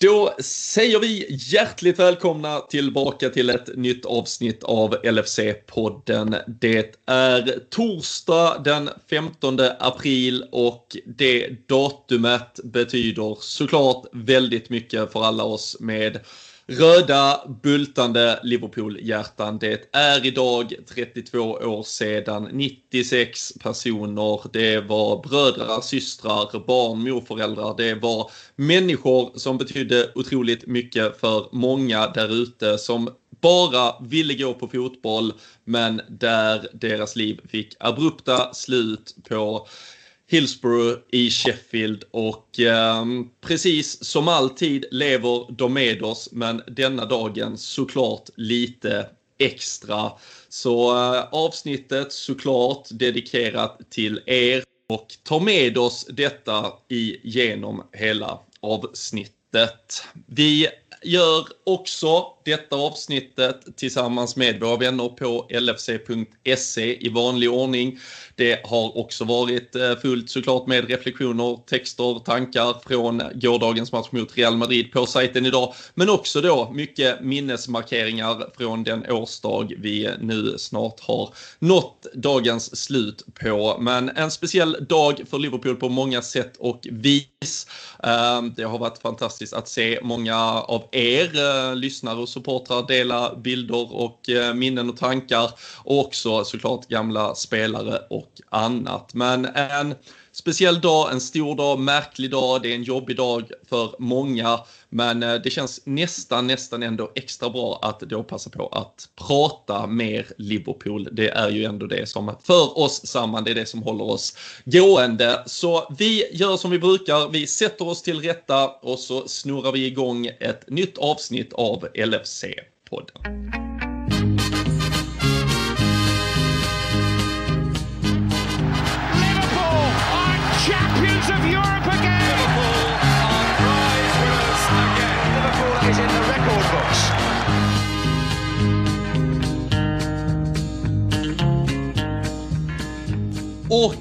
Då säger vi hjärtligt välkomna tillbaka till ett nytt avsnitt av LFC-podden. Det är torsdag den 15 april och det datumet betyder såklart väldigt mycket för alla oss med Röda bultande Liverpool-hjärtan. Det är idag 32 år sedan 96 personer. Det var bröder, systrar, barn, morföräldrar. Det var människor som betydde otroligt mycket för många där ute som bara ville gå på fotboll men där deras liv fick abrupta slut på Hillsborough i Sheffield och eh, precis som alltid lever de med oss men denna dagen såklart lite extra. Så eh, avsnittet såklart dedikerat till er och ta med oss detta igenom hela avsnittet. Vi gör också detta avsnittet tillsammans med våra vänner på lfc.se i vanlig ordning. Det har också varit eh, fullt såklart med reflektioner, texter, tankar från gårdagens match mot Real Madrid på sajten idag. Men också då mycket minnesmarkeringar från den årsdag vi nu snart har nått dagens slut på. Men en speciell dag för Liverpool på många sätt och vis. Eh, det har varit fantastiskt att se många av er eh, lyssnare och supportrar dela bilder och eh, minnen och tankar. Och också såklart gamla spelare och annat. Men en speciell dag, en stor dag, märklig dag, det är en jobbig dag för många. Men eh, det känns nästan, nästan ändå extra bra att då passa på att prata mer Liverpool. Det är ju ändå det som för oss samman, det är det som håller oss gående. Så vi gör som vi brukar, vi sätter oss till rätta och så snurrar vi igång ett nytt avsnitt av LFC-podden. Och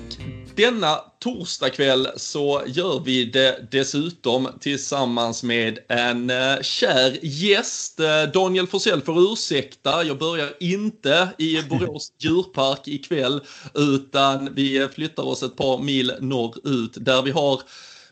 denna torsdagkväll så gör vi det dessutom tillsammans med en eh, kär gäst. Eh, Daniel Forsell får ursäkta, jag börjar inte i Borås djurpark ikväll utan vi flyttar oss ett par mil norrut där vi har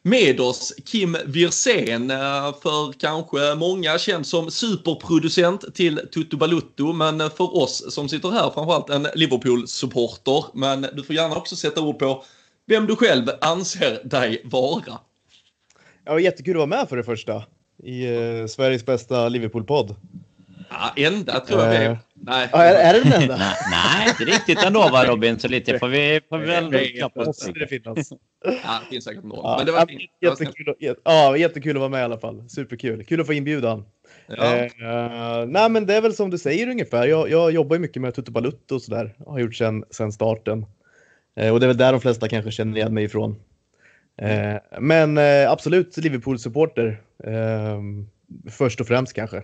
med oss Kim Wirsén, eh, för kanske många känd som superproducent till Tutu Balutto, men för oss som sitter här framförallt en Liverpool-supporter. Men du får gärna också sätta ord på vem du själv anser dig vara. Ja, jättekul att vara med för det första i eh, Sveriges bästa Liverpool-podd. Ja, enda tror jag vi är. Nej. Ja, är, är det den enda? nej, inte riktigt ändå va Robin, så lite får vi, får vi väl knappa oss. det finnas. Ja, det finns säkert några. Ja, men det var fint. Jättekul, att, ja, jättekul att vara med i alla fall. Superkul. Kul att få inbjudan. Ja. Eh, nej, men det är väl som du säger ungefär. Jag, jag jobbar ju mycket med Tutu Balutto och sådär. Har gjort sedan sen starten. Eh, och det är väl där de flesta kanske känner igen mig ifrån. Eh, men eh, absolut Liverpool-supporter. Eh, först och främst kanske.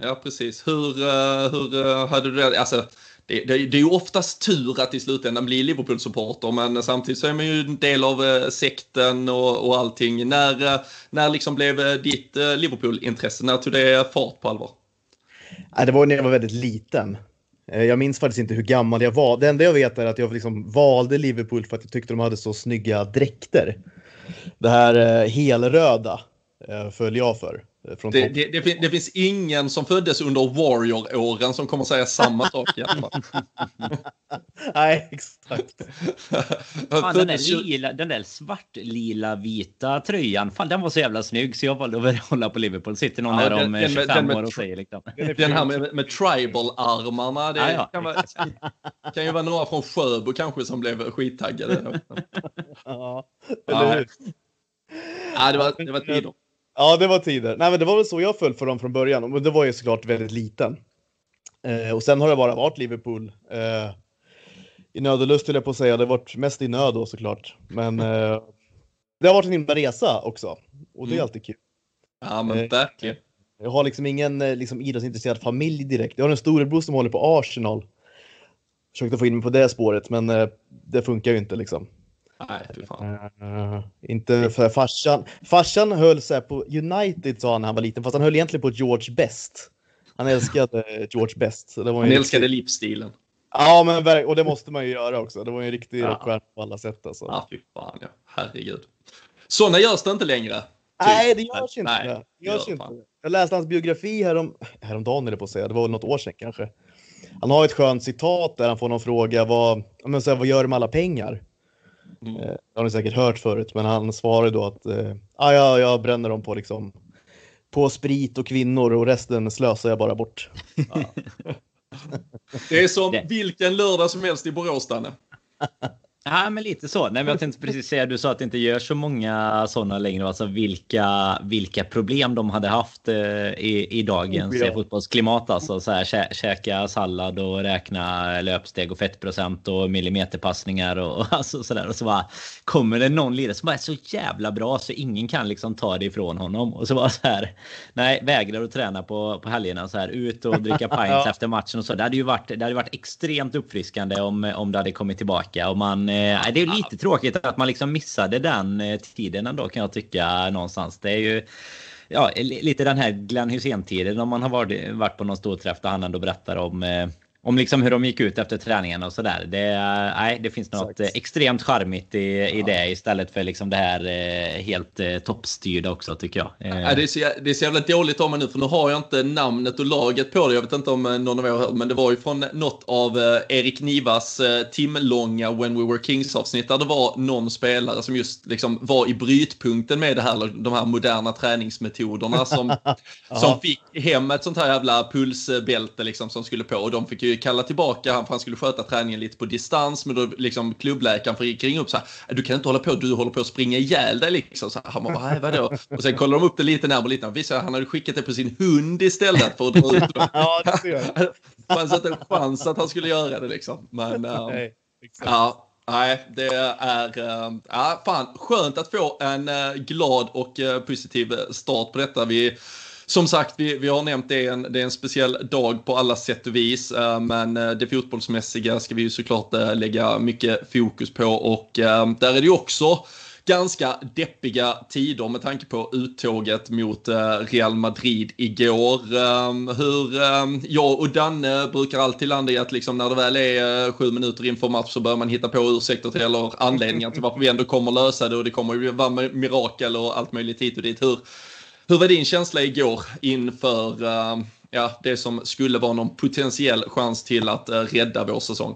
Ja, precis. Hur, eh, hur eh, hade du det? Alltså, det, det, det, är ju oftast tur att i slutändan bli Liverpool-supporter, men samtidigt så är man ju en del av eh, sekten och, och allting. När, när liksom blev ditt Liverpool-intresse? När tog det fart på allvar? Det var när jag var väldigt liten. Jag minns faktiskt inte hur gammal jag var. Det enda jag vet är att jag liksom valde Liverpool för att jag tyckte de hade så snygga dräkter. Det här helröda föll jag för. Eh, det, det, det, det, finns ingen som föddes under Warrior-åren som kommer säga samma sak i alla fall. Nej, exakt. Fan, den, där lila, den där svart-lila vita tröjan, fan den var så jävla snygg så jag valde att hålla på Liverpool. Sitter någon ja, här om 25 år och säger liksom. Den här med, med tribal-armarna, det ja, ja. Kan, vara, kan ju vara några från Sjöbo kanske som blev skittaggade. ja, eller hur? Ja, det var, det var tider. Ja, det var tider. Nej, men det var väl så jag föll för dem från början. Men det var ju såklart väldigt liten. Eh, och sen har det bara varit Liverpool. Eh, I nöd och lust, jag på att säga. Det har varit mest i nöd då såklart. Men eh, det har varit en himla resa också. Och det är mm. alltid kul. Ja, men eh, verkligen. Jag har liksom ingen eh, liksom, idrottsintresserad familj direkt. Jag har en storebror som håller på Arsenal. Försökte få in mig på det spåret, men eh, det funkar ju inte liksom. Nej, fy fan. Uh, inte för farsan. Farsan höll sig på United sa han när han var liten, fast han höll egentligen på George Best. Han älskade George Best. Han älskade riktig... livsstilen. Ja, men och det måste man ju göra också. Det var ju en riktig ja. rockstjärna på alla sätt. Alltså. Ja, fy fan ja. Herregud. Sådana görs det inte längre. Typ. Nej, det görs inte. Nej, det görs inte. Jag läste hans biografi härom, häromdagen, eller på att säga. Det var väl något år sedan kanske. Han har ett skönt citat där han får någon fråga. Vad, men, så här, vad gör du med alla pengar? Mm. Eh, det har ni säkert hört förut, men han svarar då att eh, ah, ja, jag bränner dem på, liksom, på sprit och kvinnor och resten slösar jag bara bort. Ja. det är som vilken lördag som helst i Borås, Danne. Ja, men lite så. Nej, men jag tänkte precis säga, du sa att det inte gör så många sådana längre. Alltså vilka, vilka problem de hade haft eh, i, i dagens oh, ja. fotbollsklimat. Alltså så här, kä, käka sallad och räkna löpsteg och fettprocent och millimeterpassningar och, och alltså sådär. Och så bara kommer det någon lirare som bara är så jävla bra så ingen kan liksom ta det ifrån honom. Och så bara så här. Nej, vägrar att träna på, på helgerna så här. Ut och dricka pints ja. efter matchen och så. Det hade ju varit, det hade varit extremt uppfriskande om, om det hade kommit tillbaka. Och man Eh, det är lite tråkigt att man liksom missade den eh, tiden ändå kan jag tycka någonstans. Det är ju ja, lite den här Glenn Hysén-tiden om man har varit, varit på någon stor träff där han ändå berättar om eh, om liksom hur de gick ut efter träningen och sådär. Det, nej, det finns något Exakt. extremt charmigt i, i ja. det istället för liksom det här eh, helt eh, toppstyrda också tycker jag. Ja, det, är så, det är så jävla dåligt av mig nu för nu har jag inte namnet och laget på det. Jag vet inte om någon av er har hört men det var ju från något av eh, Erik Nivas eh, timlånga When We Were Kings avsnitt där det var någon spelare som just liksom var i brytpunkten med det här, de här moderna träningsmetoderna som, som fick hem ett sånt här jävla pulsbälte liksom som skulle på och de fick ju kalla tillbaka han för han skulle sköta träningen lite på distans. Men då liksom klubbläkaren fick ringa upp så här. Äh, du kan inte hålla på, du håller på att springa ihjäl dig liksom. Så han bara, vadå? Och sen kollade de upp det lite närmare lite. Han visade att han hade skickat det på sin hund istället för att dra ut det. ja, det ser fanns inte en chans att han skulle göra det liksom. Men, um, Nej, ja. Nej, det är uh, ja, fan, skönt att få en uh, glad och uh, positiv start på detta. Vi som sagt, vi, vi har nämnt det, en, det är en speciell dag på alla sätt och vis. Eh, men eh, det fotbollsmässiga ska vi ju såklart eh, lägga mycket fokus på och där är det ju också ganska deppiga tider med tanke på uttåget mot Real Madrid igår. Hur jag och Danne brukar alltid landa i att liksom när det väl är sju minuter inför match så bör man hitta på ursäkter till eller anledningar till varför vi ändå kommer lösa det och det kommer ju vara mirakel och allt möjligt hit och dit. Hur, hur var din känsla igår inför uh, ja, det som skulle vara någon potentiell chans till att uh, rädda vår säsong?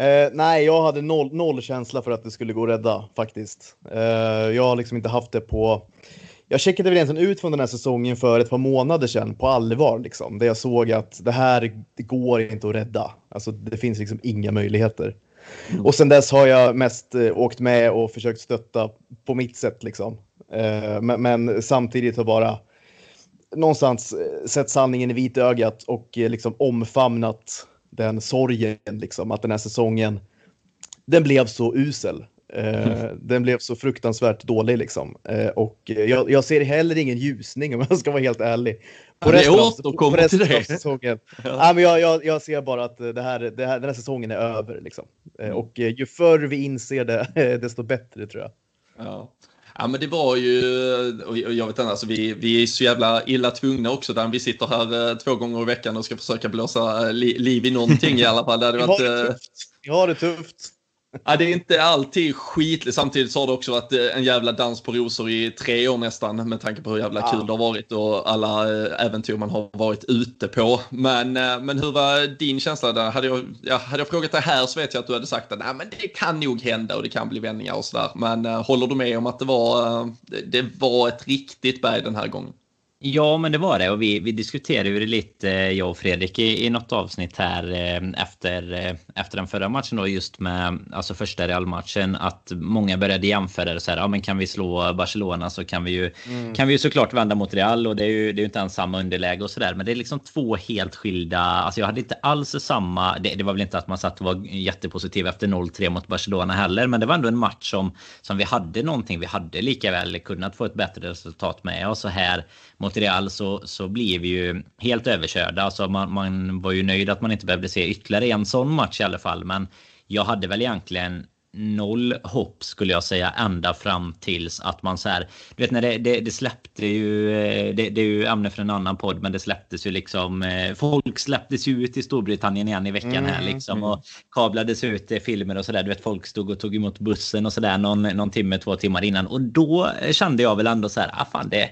Uh, nej, jag hade noll, noll, känsla för att det skulle gå att rädda faktiskt. jag har liksom inte haft det på... Jag checkade väl egentligen ut från den här säsongen för ett par månader sedan på allvar, liksom, där jag såg att det här det går inte att rädda. Alltså, det finns liksom inga möjligheter. Mm. Och sen dess har jag mest åkt med och försökt stötta på mitt sätt. Liksom. Eh, men, men, samtidigt har bara någonstans eh, sett sanningen i vitögat och eh, liksom omfamnat den sorgen, liksom, att den här säsongen, den blev så usel. Mm. Den blev så fruktansvärt dålig liksom. Och jag, jag, ser heller ingen ljusning om jag ska vara helt ärlig. På resten, av, på resten av säsongen. ja. ja. men jag, jag, jag, ser bara att det här, det här, den här säsongen är över. Liksom. Mm. Och ju förr vi inser det, desto bättre tror jag. Ja. Ja men det var ju, och jag vet inte, alltså vi, vi är så jävla illa tvungna också där vi sitter här eh, två gånger i veckan och ska försöka blåsa eh, li, liv i någonting i alla fall. Det hade varit, har det eh, tufft. vi har det tufft. Ja, det är inte alltid skitligt. Samtidigt så har det också varit eh, en jävla dans på rosor i tre år nästan med tanke på hur jävla kul det har varit och alla eh, äventyr man har varit ute på. Men, eh, men hur var din känsla där? Hade jag, ja, hade jag frågat dig här så vet jag att du hade sagt att Nej, men det kan nog hända och det kan bli vändningar och sådär. Men håller du med om att det var, det var ett riktigt berg den här gången? Ja, men det var det. Och vi, vi diskuterade det lite, jag och Fredrik, i, i något avsnitt här eh, efter, eh, efter den förra matchen då, just med alltså första Real-matchen, att många började jämföra det så här, ja men kan vi slå Barcelona så kan vi ju, mm. kan vi ju såklart vända mot Real och det är ju, det är ju inte ens samma underläge och sådär. Men det är liksom två helt skilda, alltså jag hade inte alls samma, det, det var väl inte att man satt och var jättepositiv efter 0-3 mot Barcelona heller, men det var ändå en match som, som vi hade någonting, vi hade lika väl kunnat få ett bättre resultat med och så här mot Real så, så blir vi ju helt överkörda. Alltså man, man var ju nöjd att man inte behövde se ytterligare en sån match i alla fall. Men jag hade väl egentligen noll hopp skulle jag säga ända fram tills att man så här. Du vet när det, det, det släppte ju. Eh, det, det, är ju ämne för en annan podd, men det släpptes ju liksom. Eh, folk släpptes ju ut i Storbritannien igen i veckan här mm, liksom mm. och kablades ut filmer och så där. Du vet folk stod och tog emot bussen och så där någon, någon timme, två timmar innan och då kände jag väl ändå så här. Ah, fan det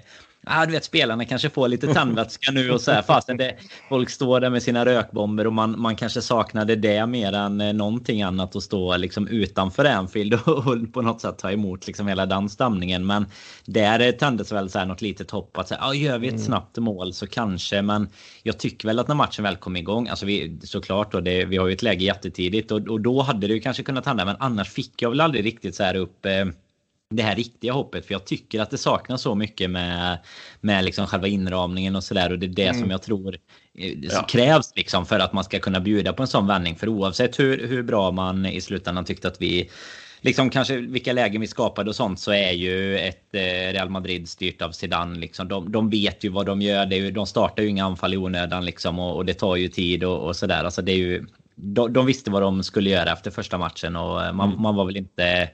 ah, du vet, spelarna kanske får lite tandvätska nu och så här. Fastän det, folk står där med sina rökbomber och man, man kanske saknade det mer än eh, någonting annat att stå liksom utanför Anfield och, och på något sätt ta emot liksom hela den stämningen. Men där tändes väl så här något litet hopp att säga, ah, gör vi ett mm. snabbt mål så kanske. Men jag tycker väl att när matchen väl kom igång, alltså vi såklart då, det, vi har ju ett läge jättetidigt och, och då hade det ju kanske kunnat hända. Men annars fick jag väl aldrig riktigt så här upp eh, det här riktiga hoppet. För jag tycker att det saknas så mycket med, med liksom själva inramningen och sådär. Och det är det mm. som jag tror eh, ja. krävs liksom för att man ska kunna bjuda på en sån vändning. För oavsett hur, hur bra man i slutändan tyckte att vi liksom kanske vilka lägen vi skapade och sånt så är ju ett eh, Real Madrid styrt av Zidane liksom. De, de vet ju vad de gör. Det är, de startar ju inga anfall i onödan liksom och, och det tar ju tid och, och sådär. Alltså det är ju de, de, visste vad de skulle göra efter första matchen och eh, man, mm. man var väl inte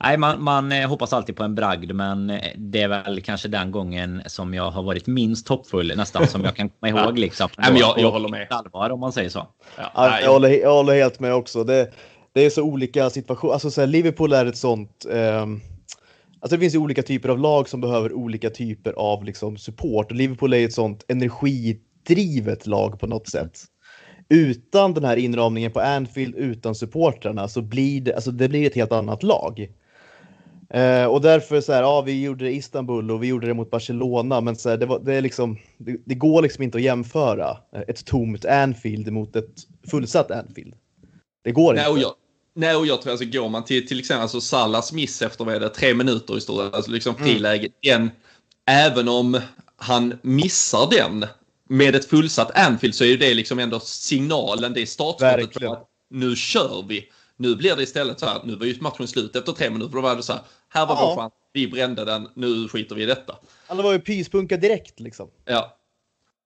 Nej, man, man eh, hoppas alltid på en bragd, men eh, det är väl kanske den gången som jag har varit minst hoppfull nästan som jag kan komma ihåg. Liksom. Nej, men jag, jag håller med. Allvar om man säger så. Ja, jag, håller, jag håller helt med också. Det, det är så olika situationer. Alltså, så här, Liverpool är ett sånt... Eh, alltså, det finns ju olika typer av lag som behöver olika typer av liksom, support. Och Liverpool är ett sånt energidrivet lag på något sätt utan den här inramningen på Anfield, utan supportrarna, så blir det, alltså det blir ett helt annat lag. Eh, och därför så här, ja, vi gjorde det i Istanbul och vi gjorde det mot Barcelona, men så här, det, var, det, är liksom, det, det, går liksom inte att jämföra ett tomt Anfield mot ett fullsatt Anfield. Det går nej, inte. Och jag, nej, och jag tror alltså går man till till exempel alltså Salas miss efter vad är det, tre minuter i stort alltså liksom mm. friläge, mm. även om han missar den med ett fullsatt Anfield så är det liksom ändå signalen, det är startskottet nu kör vi nu blir det istället så här, nu var ju matchen slut efter tre minuter. Då var det så här, här var ja. vår chans, vi brände den, nu skiter vi i detta. Alla var ju pyspunka direkt liksom. Ja.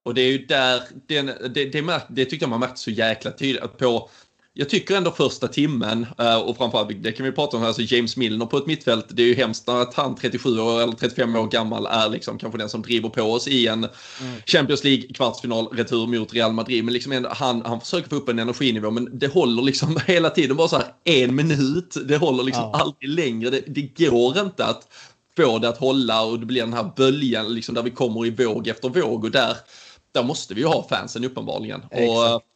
Och det är ju där, det, det, det, det tyckte jag man märkte så jäkla tydligt på jag tycker ändå första timmen eh, och framförallt, det kan vi prata om, alltså James Milner på ett mittfält. Det är ju hemskt att han 37 år eller 35 år gammal är liksom kanske den som driver på oss i en mm. Champions League kvartsfinal retur mot Real Madrid. Men liksom han, han försöker få upp en energinivå men det håller liksom hela tiden bara så här en minut. Det håller liksom ja. aldrig längre. Det, det går inte att få det att hålla och det blir den här böljan liksom där vi kommer i våg efter våg och där där måste vi ju ha fansen uppenbarligen. Exakt. Och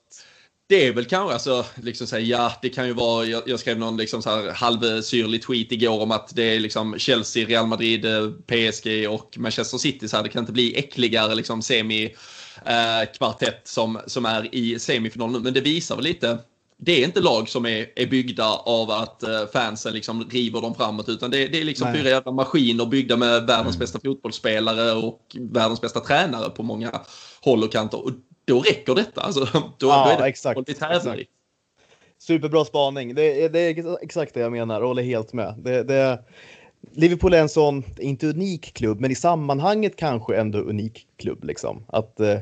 det är väl kanske, alltså, liksom säga, ja, det kan ju vara, jag, jag skrev någon liksom så här halvsyrlig tweet igår om att det är liksom Chelsea, Real Madrid, eh, PSG och Manchester City, så här, det kan inte bli äckligare liksom semi eh, kvartett som, som är i semifinal nu, men det visar väl lite det är inte lag som är, är byggda av att uh, fansen liksom river dem framåt utan det, det är liksom Nej. fyra jävla maskiner byggda med världens mm. bästa fotbollsspelare och världens bästa tränare på många håll och kanter. Och då räcker detta. Alltså, då, ja, då är det exakt, exakt. Superbra spaning. Det, det, är exakt det jag menar och håller helt med. Det, det, Liverpool är en sån, inte unik klubb, men i sammanhanget kanske ändå unik klubb. Liksom. Att, eh,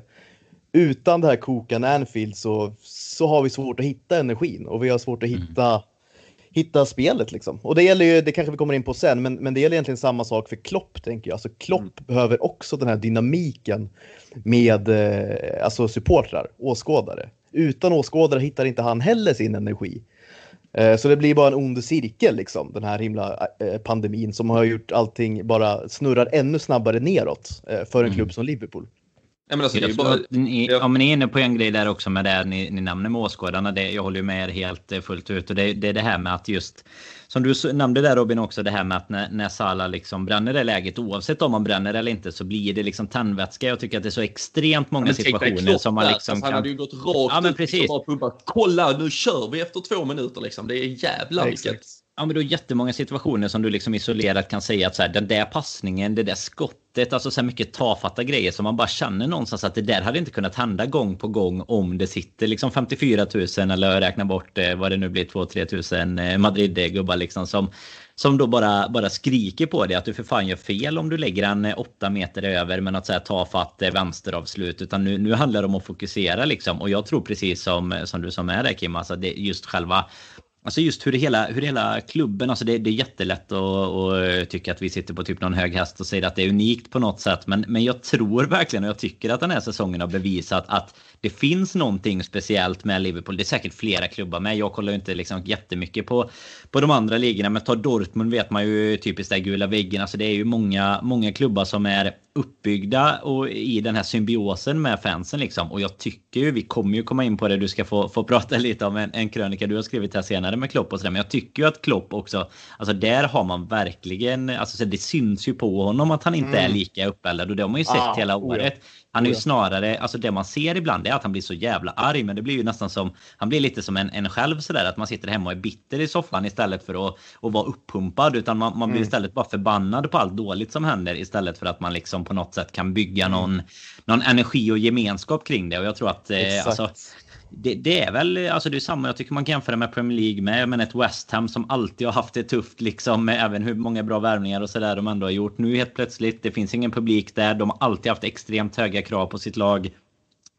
utan det här kokande Anfield så, så har vi svårt att hitta energin och vi har svårt att mm. hitta, mm. Hitta spelet. Liksom. Och det gäller ju, det kanske vi kommer in på sen, men, men det gäller egentligen samma sak för Klopp tänker jag. Alltså Klopp mm. behöver också den här dynamiken med eh, alltså supportrar, åskådare. Utan åskådare hittar inte han heller sin energi. Eh, så det blir bara en ond cirkel, liksom, den här himla eh, pandemin som har gjort allting bara snurrar ännu snabbare neråt eh, för en mm. klubb som Liverpool. Ja, men alltså, är bara... ni, ja, men ni är inne på en grej där också med det ni, ni nämner med åskådarna. Det, jag håller ju med er helt eh, fullt ut. Och det, det är det här med att just som du nämnde där Robin också det här med att när, när Salah liksom bränner det läget oavsett om man bränner eller inte så blir det liksom tändvätska. Jag tycker att det är så extremt många situationer som man liksom kan... Han hade ju gått rakt ja, men precis. ut och bara Kolla nu kör vi efter två minuter liksom. Det är jävlar vilket... Ja, men du har jättemånga situationer som du liksom isolerat kan säga att så här, den där passningen, det där skottet, alltså så här mycket tafatta grejer som man bara känner någonstans att det där hade inte kunnat hända gång på gång om det sitter liksom 54 000 eller räkna bort eh, vad det nu blir 2-3 tusen eh, Madrid-gubbar liksom som som då bara, bara skriker på dig att du för fan gör fel om du lägger en eh, åtta meter över med något så här tafatt eh, vänsteravslut. Utan nu, nu handlar det om att fokusera liksom. Och jag tror precis som, eh, som du som är där Kim, alltså det, just själva Alltså just hur det hela, hur hela klubben, alltså det, det är jättelätt att, att tycka att vi sitter på typ någon hög häst och säger att det är unikt på något sätt. Men, men jag tror verkligen och jag tycker att den här säsongen har bevisat att det finns någonting speciellt med Liverpool. Det är säkert flera klubbar med. Jag kollar ju inte liksom jättemycket på, på de andra ligorna. Men ta Dortmund vet man ju typiskt där gula väggen. Alltså det är ju många, många klubbar som är uppbyggda och i den här symbiosen med fansen liksom. Och jag tycker ju, vi kommer ju komma in på det, du ska få, få prata lite om en, en krönika du har skrivit här senare med Klopp och sådär. Men jag tycker ju att Klopp också, alltså där har man verkligen, alltså det syns ju på honom att han inte mm. är lika uppeldad och det har man ju sett ah, hela året. Han är ju snarare, alltså det man ser ibland är att han blir så jävla arg. Men det blir ju nästan som, han blir lite som en, en själv sådär. Att man sitter hemma och är bitter i soffan istället för att, att vara uppumpad. Utan man, man blir mm. istället bara förbannad på allt dåligt som händer. Istället för att man liksom på något sätt kan bygga mm. någon, någon energi och gemenskap kring det. Och jag tror att eh, alltså, det, det, är väl alltså det är samma. Jag tycker man kan jämföra med Premier League med. Men ett West Ham som alltid har haft det tufft liksom. Med även hur många bra värvningar och sådär de ändå har gjort. Nu helt plötsligt. Det finns ingen publik där. De har alltid haft extremt höga krav på sitt lag.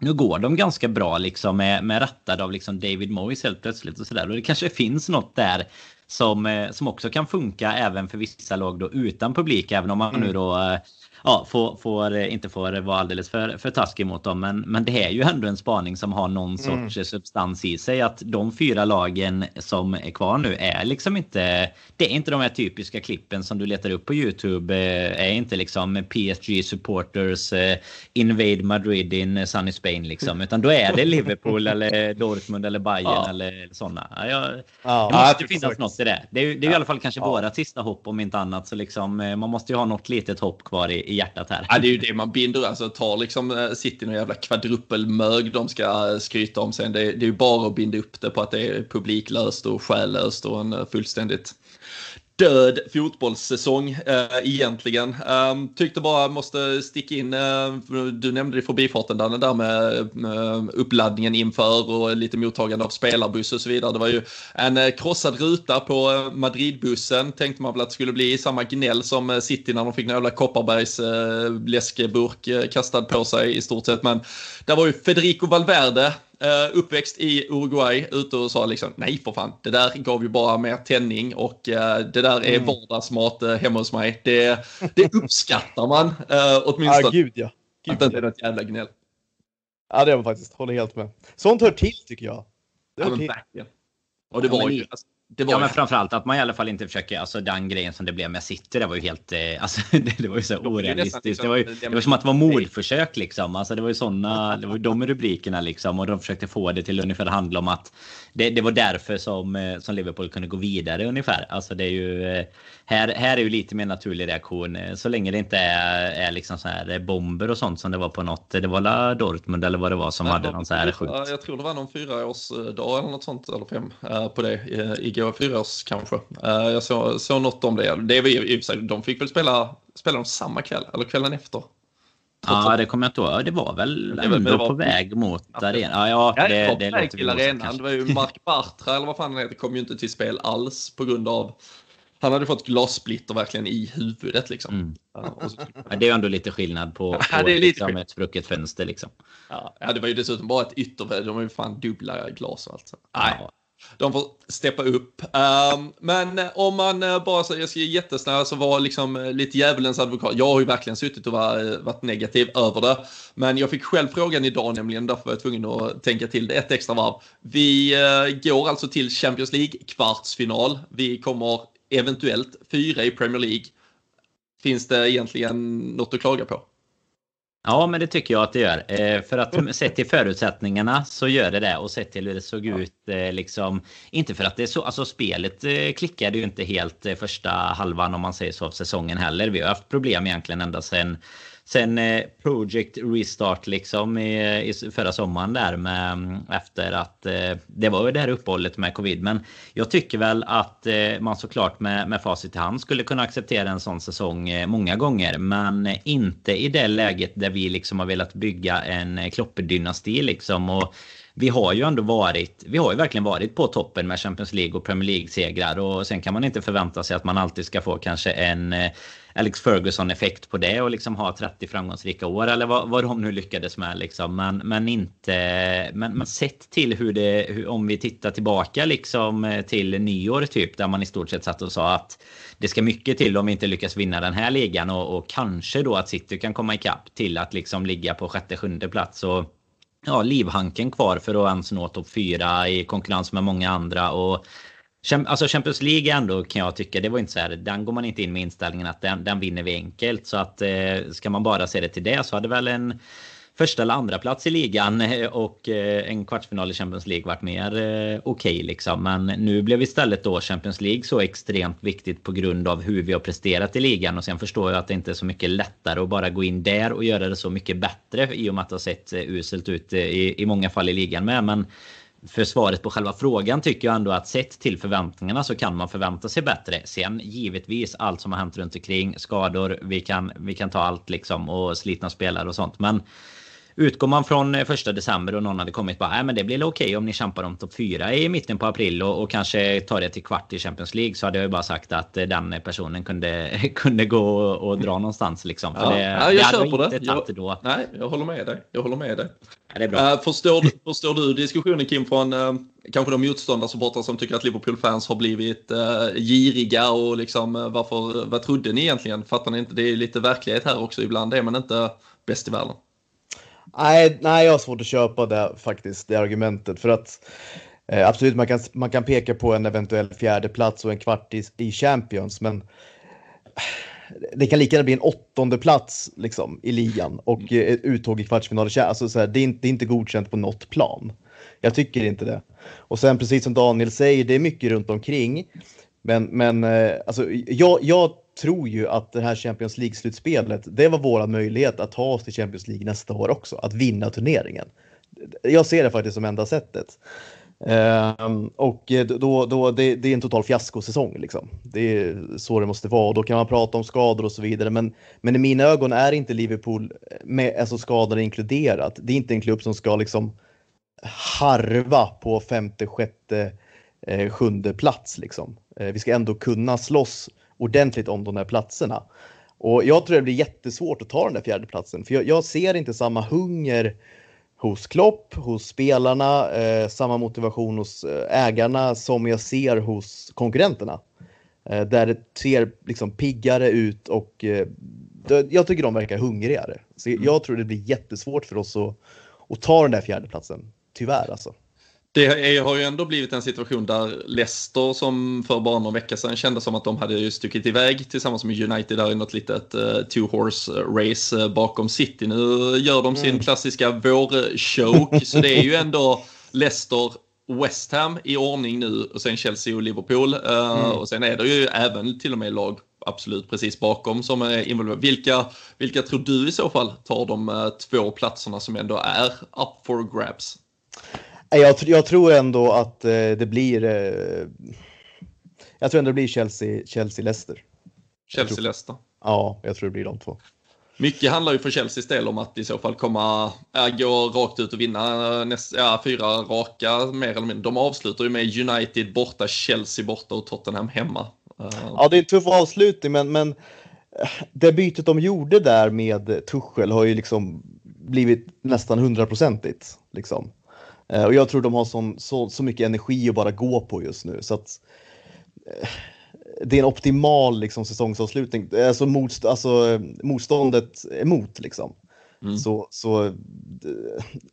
Nu går de ganska bra liksom med, med rattad av liksom David Moyes helt plötsligt och sådär. Och det kanske finns något där som, eh, som också kan funka även för vissa lag då utan publik. Även om man nu mm. då eh, ja, får, får, inte får vara alldeles för, för taskig mot dem. Men, men det är ju ändå en spaning som har någon mm. sorts substans i sig. Att de fyra lagen som är kvar nu är liksom inte... Det är inte de här typiska klippen som du letar upp på YouTube. Är inte liksom PSG supporters eh, invade Madrid in sunny Spain liksom. Utan då är det Liverpool eller Dortmund eller Bayern ja. eller sådana. Ja, ja, det måste finnas något i det. Det är, det är i alla fall kanske ja. våra sista hopp om inte annat. Så liksom, eh, man måste ju ha något litet hopp kvar i, i hjärtat här. Ja, det är ju det man binder, alltså tar liksom eh, City någon jävla kvadrupelmög de ska eh, skryta om sen. Det, det är ju bara att binda upp det på att det är publiklöst och själlöst och en eh, fullständigt död fotbollssäsong eh, egentligen. Ähm, tyckte bara måste sticka in, eh, du nämnde det i förbifarten Danne, där med eh, uppladdningen inför och lite mottagande av spelarbuss och så vidare. Det var ju en eh, krossad ruta på eh, Madridbussen, tänkte man väl att det skulle bli samma gnäll som eh, City när de fick en jävla Kopparbergs läskburk kastad på sig i stort sett. Men där var ju Federico Valverde Uh, uppväxt i Uruguay ute och sa liksom nej för fan, det där gav ju bara mer tändning och uh, det där är mm. vardagsmat uh, hemma hos mig. Det, det uppskattar man uh, åtminstone. Ah, gud ja. Gud, att det inte är något jävla gnäll. Ja, det är man faktiskt. Håller helt med. Sånt hör till tycker jag. Det hör ja, till. Och det var ju... Alltså, det var ja, men framförallt att man i alla fall inte försöker, alltså den grejen som det blev med City, det var ju helt, eh, alltså det, det var ju så orealistiskt. Liksom, det var ju, det var som att det var mordförsök liksom. Alltså det var ju sådana, det var ju de rubrikerna liksom och de försökte få det till ungefär handla om att det, det var därför som, eh, som Liverpool kunde gå vidare ungefär. Alltså det är ju, eh, här, här är ju lite mer naturlig reaktion så länge det inte är, är liksom så här bomber och sånt som det var på något, det var la Dortmund eller vad det var som Nej, hade någon så här sjukt. Jag tror det var någon fyraårsdag eller något sånt eller fem på det i igår, fyra års kanske. Uh, jag såg, såg något om det. det var i, de fick väl spela, spela de samma kväll, eller kvällen efter. Ja, det kommer jag inte ihåg. Det var väl ändå det var, på väg mot arenan. Ja, ja, det, det, det låter till arenan. Det var ju Mark Bartra, eller vad fan han heter, kom ju inte till spel alls på grund av han hade fått glassplitter verkligen i huvudet liksom. Mm. Ja, så... det är ju ändå lite skillnad på, på ja, det är lite liksom, ett sprucket fönster liksom. Ja, det var ju dessutom bara ett yttervärde. De var ju fan dubbla glas och allt. Så. Nej, de får steppa upp. Um, men om man uh, bara, så, jag ska ge jättesnäll, så var liksom uh, lite djävulens advokat. Jag har ju verkligen suttit och var, uh, varit negativ över det. Men jag fick själv frågan idag nämligen, därför var jag tvungen att tänka till det ett extra varv. Vi går alltså till Champions League-kvartsfinal. Vi kommer eventuellt fyra i Premier League. Finns det egentligen något att klaga på? Ja, men det tycker jag att det gör. Eh, för att sett till förutsättningarna så gör det det. Och sett till hur det såg ut, eh, Eh, liksom. Inte för att det är så, alltså spelet eh, klickade ju inte helt eh, första halvan om man säger så av säsongen heller. Vi har haft problem egentligen ända sedan sen Project Restart liksom i, i förra sommaren där med mm, efter att det var ju det här uppehållet med covid. Men jag tycker väl att man såklart med, med facit i hand skulle kunna acceptera en sån säsong många gånger. Men inte i det läget där vi liksom har velat bygga en klopperdynasti liksom. Och vi har ju ändå varit, vi har ju verkligen varit på toppen med Champions League och Premier League-segrar och sen kan man inte förvänta sig att man alltid ska få kanske en eh, Alex Ferguson-effekt på det och liksom ha 30 framgångsrika år eller vad, vad de nu lyckades med liksom. Men, men inte, men, men sett till hur det, hur, om vi tittar tillbaka liksom eh, till nyår typ där man i stort sett satt och sa att det ska mycket till om vi inte lyckas vinna den här ligan och, och kanske då att City kan komma ikapp till att liksom ligga på sjätte, sjunde plats och ja, livhanken kvar för att ens nå topp fyra i konkurrens med många andra. Och Alltså Champions League ändå kan jag tycka, det var inte så här, den går man inte in med inställningen att den, den vinner vi enkelt. Så att eh, ska man bara se det till det så hade väl en första eller andra plats i ligan eh, och eh, en kvartsfinal i Champions League varit mer eh, okej okay, liksom. Men nu blev istället då Champions League så extremt viktigt på grund av hur vi har presterat i ligan och sen förstår jag att det inte är så mycket lättare att bara gå in där och göra det så mycket bättre i och med att det har sett uselt ut i, i många fall i ligan med. Men för svaret på själva frågan tycker jag ändå att sett till förväntningarna så kan man förvänta sig bättre. Sen givetvis allt som har hänt runt omkring, skador, vi kan, vi kan ta allt liksom och slitna spelare och sånt. Men Utgår man från eh, första december och någon hade kommit bara, men det blir okej okay om ni kämpar om topp 4 i mitten på april och, och, kanske tar det till kvart i Champions League så hade jag ju bara sagt att eh, den personen kunde, kunde gå och, och dra någonstans liksom. Ja, det, ja, jag det kör på det. Jag, då. Nej, jag håller med dig. Jag håller med dig. Ja, det är bra. Uh, förstår, förstår du diskussionen Kim från uh, kanske de motståndarsupportrar som tycker att Liverpool-fans har blivit uh, giriga och liksom uh, varför, vad trodde ni egentligen? Fattar ni inte? Det är lite verklighet här också ibland. Det är man inte bäst i världen. Nej, nej, jag har svårt att köpa det faktiskt, det argumentet. För att eh, absolut, man kan, man kan peka på en eventuell fjärde plats och en kvart i, i Champions, men det kan lika gärna bli en åttonde plats liksom, i ligan och mm. ett uttåg i kvartsfinalen. Alltså, så här, det, är inte, det är inte godkänt på något plan. Jag tycker inte det. Och sen precis som Daniel säger, det är mycket runt omkring. Men, men eh, alltså, jag, jag tror ju att det här Champions League-slutspelet, det var vår möjlighet att ta oss till Champions League nästa år också, att vinna turneringen. Jag ser det faktiskt som enda sättet. Um, och då, då, det, det, är en total fiaskosäsong. Liksom. Det är så det måste vara. Och då kan man prata om skador och så vidare. Men, men i mina ögon är inte Liverpool med alltså skador inkluderat. Det är inte en klubb som ska liksom harva på femte, sjätte, eh, sjunde plats. Liksom. Eh, vi ska ändå kunna slåss ordentligt om de här platserna. Och jag tror det blir jättesvårt att ta den där fjärdeplatsen för jag, jag ser inte samma hunger hos Klopp, hos spelarna, eh, samma motivation hos eh, ägarna som jag ser hos konkurrenterna. Eh, där det ser liksom piggare ut och eh, jag tycker de verkar hungrigare. Så mm. jag tror det blir jättesvårt för oss att, att ta den där fjärdeplatsen. Tyvärr alltså. Det har ju ändå blivit en situation där Leicester som för bara någon vecka sedan kände som att de hade ju stuckit iväg tillsammans med United där i något litet uh, two horse race uh, bakom City. Nu gör de sin mm. klassiska vårchoke så det är ju ändå Leicester West Ham i ordning nu och sen Chelsea och Liverpool. Uh, mm. Och sen är det ju även till och med lag absolut precis bakom som är involverade. Vilka, vilka tror du i så fall tar de två platserna som ändå är up for grabs? Jag, jag tror ändå att eh, det blir. Eh, jag tror ändå det blir Chelsea, Chelsea, Leicester. Chelsea, Leicester. Ja, jag tror det blir de två. Mycket handlar ju för Chelseas del om att i så fall komma, äh, gå rakt ut och vinna näst, ja, fyra raka mer eller mindre. De avslutar ju med United borta, Chelsea borta och Tottenham hemma. Uh. Ja, det är en tuff avslutning, men, men eh, det bytet de gjorde där med Tuchel har ju liksom blivit nästan hundraprocentigt. Liksom. Eh, och jag tror de har sån, så, så mycket energi att bara gå på just nu. Så att, eh, det är en optimal liksom, säsongsavslutning. Alltså, motst alltså motståndet emot liksom. Mm. Så, så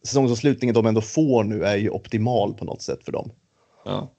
säsongsavslutningen de ändå får nu är ju optimal på något sätt för dem. Ja.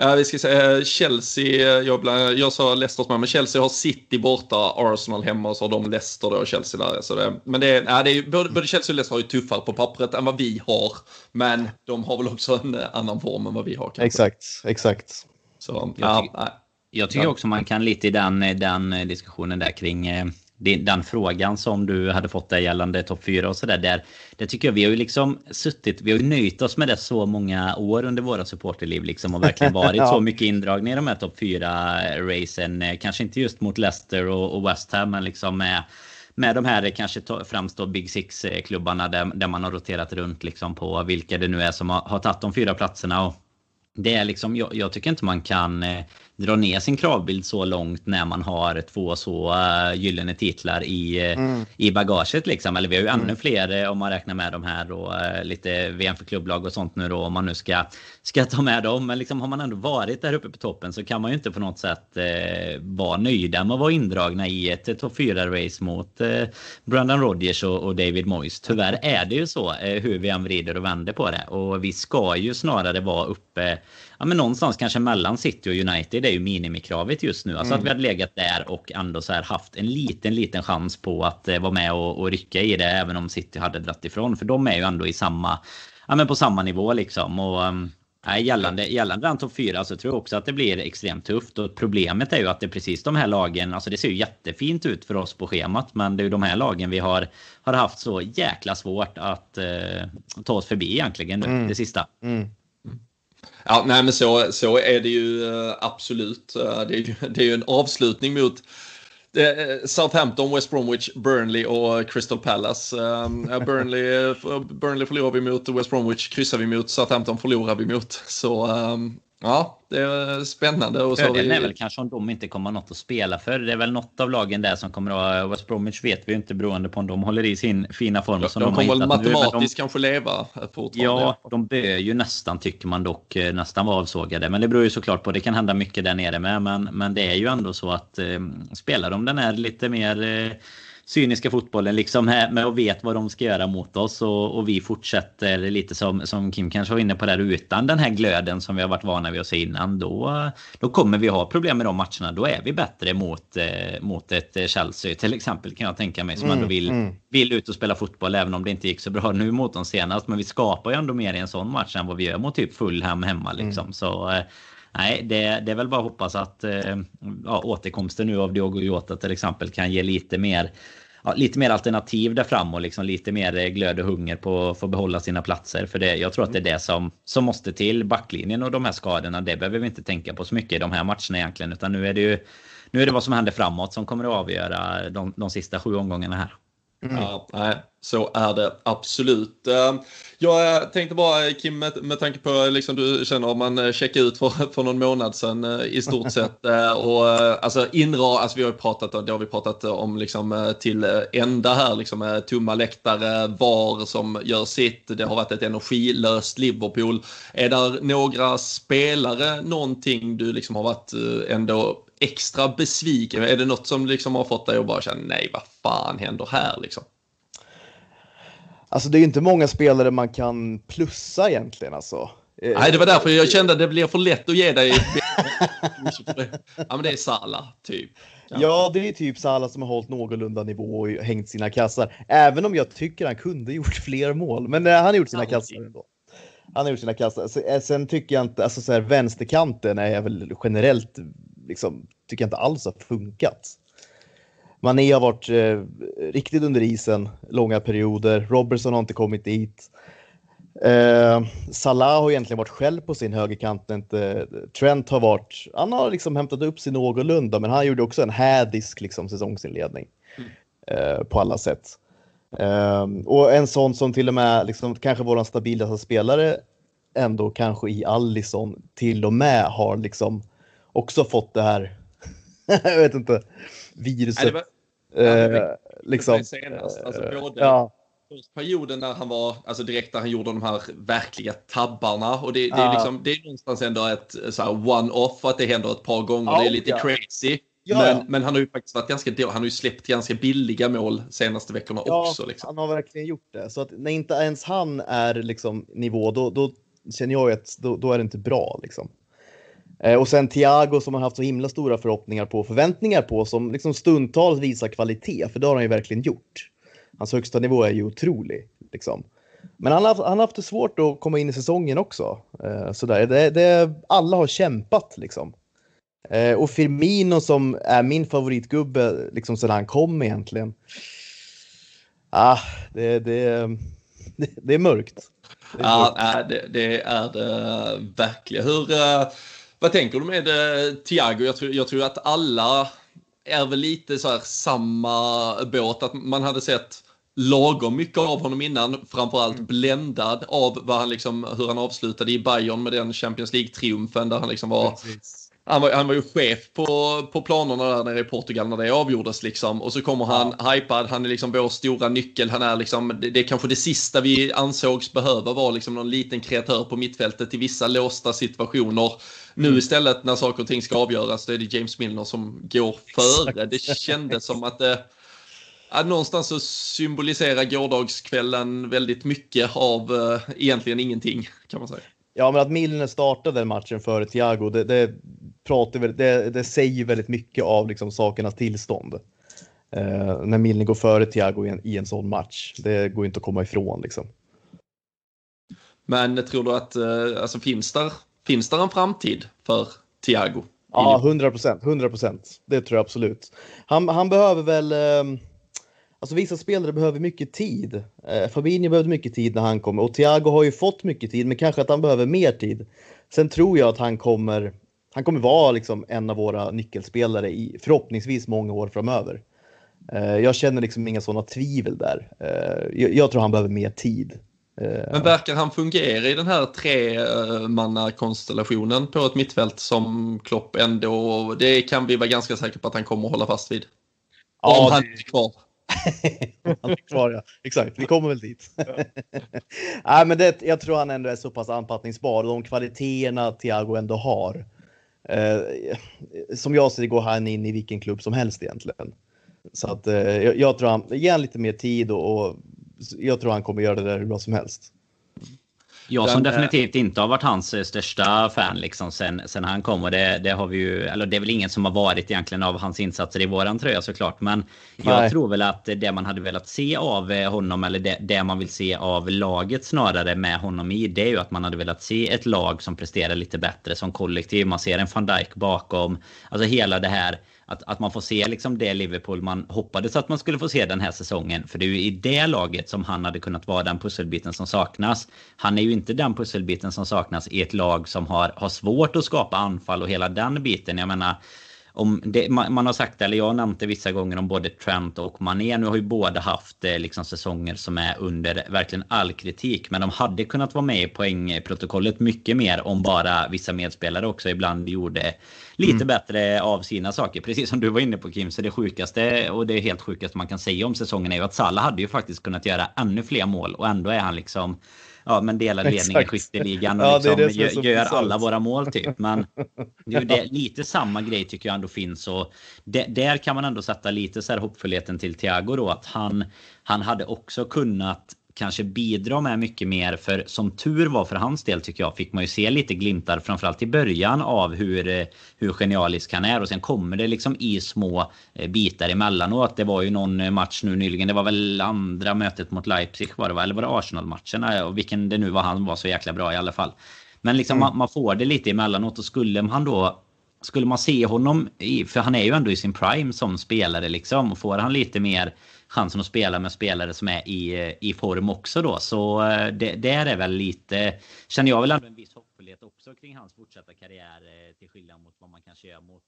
Ja, vi ska säga Chelsea, jag, jag sa Leicester men Chelsea har City borta, Arsenal hemma och så har de Leicester då och Chelsea där. Så det, men det, ja, det är, både, både Chelsea och Leicester har ju tuffare på pappret än vad vi har. Men de har väl också en annan form än vad vi har. Kanske. Exakt, exakt. Så, ja, jag, jag tycker också man kan lite i den, den diskussionen där kring eh, den frågan som du hade fått där gällande topp 4 och sådär. Där, det tycker jag vi har ju liksom suttit, vi har ju nöjt oss med det så många år under våra supporterliv liksom och verkligen varit ja. så mycket indragna i de här topp 4 racen. Kanske inte just mot Leicester och, och West Ham men liksom med med de här kanske främst då Big Six-klubbarna där, där man har roterat runt liksom på vilka det nu är som har, har tagit de fyra platserna. Och det är liksom, jag, jag tycker inte man kan eh, dra ner sin kravbild så långt när man har två så uh, gyllene titlar i, uh, mm. i bagaget. Liksom. Eller vi har ju ännu mm. fler uh, om man räknar med de här och lite VM för klubblag och sånt nu då om man nu ska, ska ta med dem. Men liksom, har man ändå varit där uppe på toppen så kan man ju inte på något sätt uh, vara nöjda med att vara indragna i ett topp 4-race mot uh, Brandon Rodgers och, och, David Moyes. Tyvärr är det ju så hur vi än vrider och vänder på det. Och vi ska ju snarare vara uppe ja, men någonstans kanske mellan City och United är ju minimikravet just nu. Alltså mm. att vi hade legat där och ändå så här haft en liten, liten chans på att eh, vara med och, och rycka i det även om City hade dratt ifrån. För de är ju ändå i samma, ja men på samma nivå liksom. Och, um, Nej, gällande, gällande den topp 4 så tror jag också att det blir extremt tufft. Och problemet är ju att det är precis de här lagen, alltså det ser ju jättefint ut för oss på schemat. Men det är ju de här lagen vi har, har haft så jäkla svårt att eh, ta oss förbi egentligen nu, mm. det sista. Mm. Ja, nej men så, så är det ju eh, absolut. Eh, det är ju, det är ju en avslutning mot eh, Southampton, West Bromwich, Burnley och Crystal Palace. Burnley, Burnley förlorar vi mot, West Bromwich kryssar vi mot, Southampton förlorar vi mot. Så Ja, det är spännande. Och så Fördelen vi... är väl kanske om de inte kommer något att spela för. Det är väl något av lagen där som kommer att. West Bromwich vet vi ju inte beroende på om de håller i sin fina form. Ja, som de, de kommer väl matematiskt de... kanske leva Ja, de bör ju nästan, tycker man dock, eh, nästan vara avsågade. Men det beror ju såklart på. Det kan hända mycket där nere med. Men, men det är ju ändå så att eh, spelar de den här lite mer... Eh, cyniska fotbollen liksom med och vet vad de ska göra mot oss och, och, vi fortsätter lite som, som Kim kanske var inne på där utan den här glöden som vi har varit vana vid att se innan. Då, då kommer vi ha problem med de matcherna. Då är vi bättre mot, eh, mot ett eh, Chelsea till exempel kan jag tänka mig som mm, ändå vill, mm. vill ut och spela fotboll även om det inte gick så bra nu mot dem senast. Men vi skapar ju ändå mer i en sån match än vad vi gör mot typ Fulham hemma liksom. Mm. Så eh, Nej, det, det är väl bara att hoppas att eh, ja, återkomsten nu av Diogo Jota till exempel kan ge lite mer ja, lite mer alternativ där fram och liksom lite mer eh, glöd och hunger på att få behålla sina platser. För det, jag tror att det är det som, som måste till. Backlinjen och de här skadorna, det behöver vi inte tänka på så mycket i de här matcherna egentligen. Utan nu är det ju nu är det vad som händer framåt som kommer att avgöra de, de sista sju omgångarna här. Mm. Ja, nej, så är det absolut. Ehm, jag tänkte bara Kim, med, med tanke på liksom du känner om man eh, checkade ut för, för någon månad sedan eh, i stort sett. Eh, och alltså inra, alltså vi har ju pratat, det har vi pratat om liksom till ända här, liksom tomma läktare, VAR som gör sitt. Det har varit ett energilöst Liverpool. Är det några spelare, någonting du liksom har varit ändå extra besviken? Är det något som liksom har fått dig att bara känna nej, vad fan händer här liksom? Alltså det är ju inte många spelare man kan plussa egentligen alltså. Nej, det var därför jag kände att det blev för lätt att ge dig. ja, men det är Sala, typ. Ja. ja, det är typ Sala som har hållit någorlunda nivå och hängt sina kassar. Även om jag tycker han kunde gjort fler mål. Men eh, han har gjort sina kassar ändå. Han har gjort sina kassar. Eh, sen tycker jag inte, alltså så här, vänsterkanten är väl generellt, liksom, tycker jag inte alls har funkat. Mané har varit eh, riktigt under isen långa perioder. Robertson har inte kommit dit. Eh, Salah har egentligen varit själv på sin högerkant. Inte, Trent har varit, han har liksom hämtat upp sig någorlunda, men han gjorde också en hädisk liksom, säsongsinledning mm. eh, på alla sätt. Eh, och en sån som till och med liksom, kanske vår stabilaste spelare ändå kanske i Allison till och med har liksom också fått det här jag vet inte. Viruset. Nej, var, ja, eh, liksom. Senast. Alltså, eh, både ja. perioden när han var, alltså direkt när han gjorde de här verkliga tabbarna. Och det, det är, liksom, det är någonstans ändå ett one-off att det händer ett par gånger. Ja, det är lite ja. crazy. Ja, men, men, han har ju faktiskt varit ganska, han har ju släppt ganska billiga mål senaste veckorna ja, också. Liksom. Han har verkligen gjort det. Så att när inte ens han är liksom nivå, då, då känner jag att då, då är det inte bra. Liksom. Eh, och sen Thiago som man haft så himla stora förhoppningar på, förväntningar på, som liksom stundtals visar kvalitet, för det har han ju verkligen gjort. Hans högsta nivå är ju otrolig. Liksom. Men han har, han har haft det svårt att komma in i säsongen också. Eh, sådär. Det, det, alla har kämpat liksom. Eh, och Firmino som är min favoritgubbe liksom sedan han kom egentligen. Ah, det, det, det, det är mörkt. Det är ja, mörkt. det, det är det verkligen. Hur, vad tänker du med eh, Thiago? Jag tror, jag tror att alla är väl lite så här samma båt. Att man hade sett lagom mycket av honom innan, framförallt mm. bländad av vad han liksom, hur han avslutade i Bayern med den Champions League-triumfen där han liksom var Precis han var, han var ju chef på, på planerna där nere i Portugal när det avgjordes liksom. Och så kommer han ja. hypad, han är liksom vår stora nyckel. Han är liksom, det, det är kanske det sista vi ansågs behöva var liksom någon liten kreatör på mittfältet i vissa låsta situationer. Nu mm. istället när saker och ting ska avgöras då är det James Milner som går före. Det kändes som att det, Ja, någonstans så symboliserar gårdagskvällen väldigt mycket av uh, egentligen ingenting kan man säga. Ja, men att Milner startade matchen före Thiago, det, det, pratar, det, det säger väldigt mycket av liksom, sakernas tillstånd. Eh, när Milner går före Thiago i en, i en sån match. Det går inte att komma ifrån liksom. Men tror du att eh, alltså, finns, där, finns där en framtid för Thiago? Ja, 100 procent. 100 procent. Det tror jag absolut. Han, han behöver väl... Eh, Alltså vissa spelare behöver mycket tid. Eh, Fabinho behövde mycket tid när han kom och Thiago har ju fått mycket tid, men kanske att han behöver mer tid. Sen tror jag att han kommer. Han kommer vara liksom en av våra nyckelspelare i förhoppningsvis många år framöver. Eh, jag känner liksom inga sådana tvivel där. Eh, jag, tror han behöver mer tid. Eh, men verkar han fungera i den här tremannakonstellationen på ett mittfält som Klopp ändå, det kan vi vara ganska säkra på att han kommer att hålla fast vid? Ja, Om han är kvar. han är kvar, ja. Exakt, vi kommer väl dit. Nej, men det, jag tror han ändå är så pass anpassningsbar och de kvaliteterna Thiago ändå har. Eh, som jag ser det går han in i vilken klubb som helst egentligen. Så att eh, jag, jag, tror han, ge han lite mer tid och, och jag tror han kommer göra det där hur bra som helst. Jag som definitivt inte har varit hans eh, största fan liksom sen, sen han kom. Och det, det har vi ju, eller det är väl ingen som har varit egentligen av hans insatser i våran tröja såklart. Men jag Nej. tror väl att det man hade velat se av eh, honom, eller det, det, man vill se av laget snarare med honom i, det är ju att man hade velat se ett lag som presterar lite bättre som kollektiv. Man ser en van Dijk bakom. Alltså hela det här att, att man får se liksom det Liverpool man hoppades att man skulle få se den här säsongen. För det är ju i det laget som han hade kunnat vara den pusselbiten som saknas. Han är ju inte den pusselbiten som saknas i ett lag som har, har svårt att skapa anfall och hela den biten. Jag menar, om det, man, man, har sagt, eller jag har nämnt det vissa gånger om både Trent och Mané. Nu har ju båda haft eh, liksom säsonger som är under verkligen all kritik. Men de hade kunnat vara med i poängprotokollet mycket mer om bara vissa medspelare också ibland gjorde lite mm. bättre av sina saker. Precis som du var inne på Kim, så det sjukaste och det helt sjukaste man kan säga om säsongen är ju att Salah hade ju faktiskt kunnat göra ännu fler mål och ändå är han liksom ja, men delar ledningen i skytteligan och ja, liksom det det gör, gör alla våra mål typ. Men det, det, lite samma grej tycker jag ändå finns och där kan man ändå sätta lite så här hoppfullheten till Thiago då att han, han hade också kunnat kanske bidra med mycket mer. För som tur var för hans del tycker jag fick man ju se lite glimtar framförallt i början av hur, eh, hur genialisk han är. Och sen kommer det liksom i små eh, bitar emellanåt. Det var ju någon eh, match nu nyligen. Det var väl andra mötet mot Leipzig var det va? Eller var det Arsenal-matchen? Och vilken det nu var han var så jäkla bra i alla fall. Men liksom mm. man, man, får det lite emellanåt och skulle man då skulle man se honom, i, för han är ju ändå i sin prime som spelare liksom. Och får han lite mer chansen att spela med spelare som är i, i form också då. Så eh, det, där är väl lite, känner jag väl ändå en viss hoppfullhet också kring hans fortsatta karriär eh, till skillnad mot vad man kanske gör mot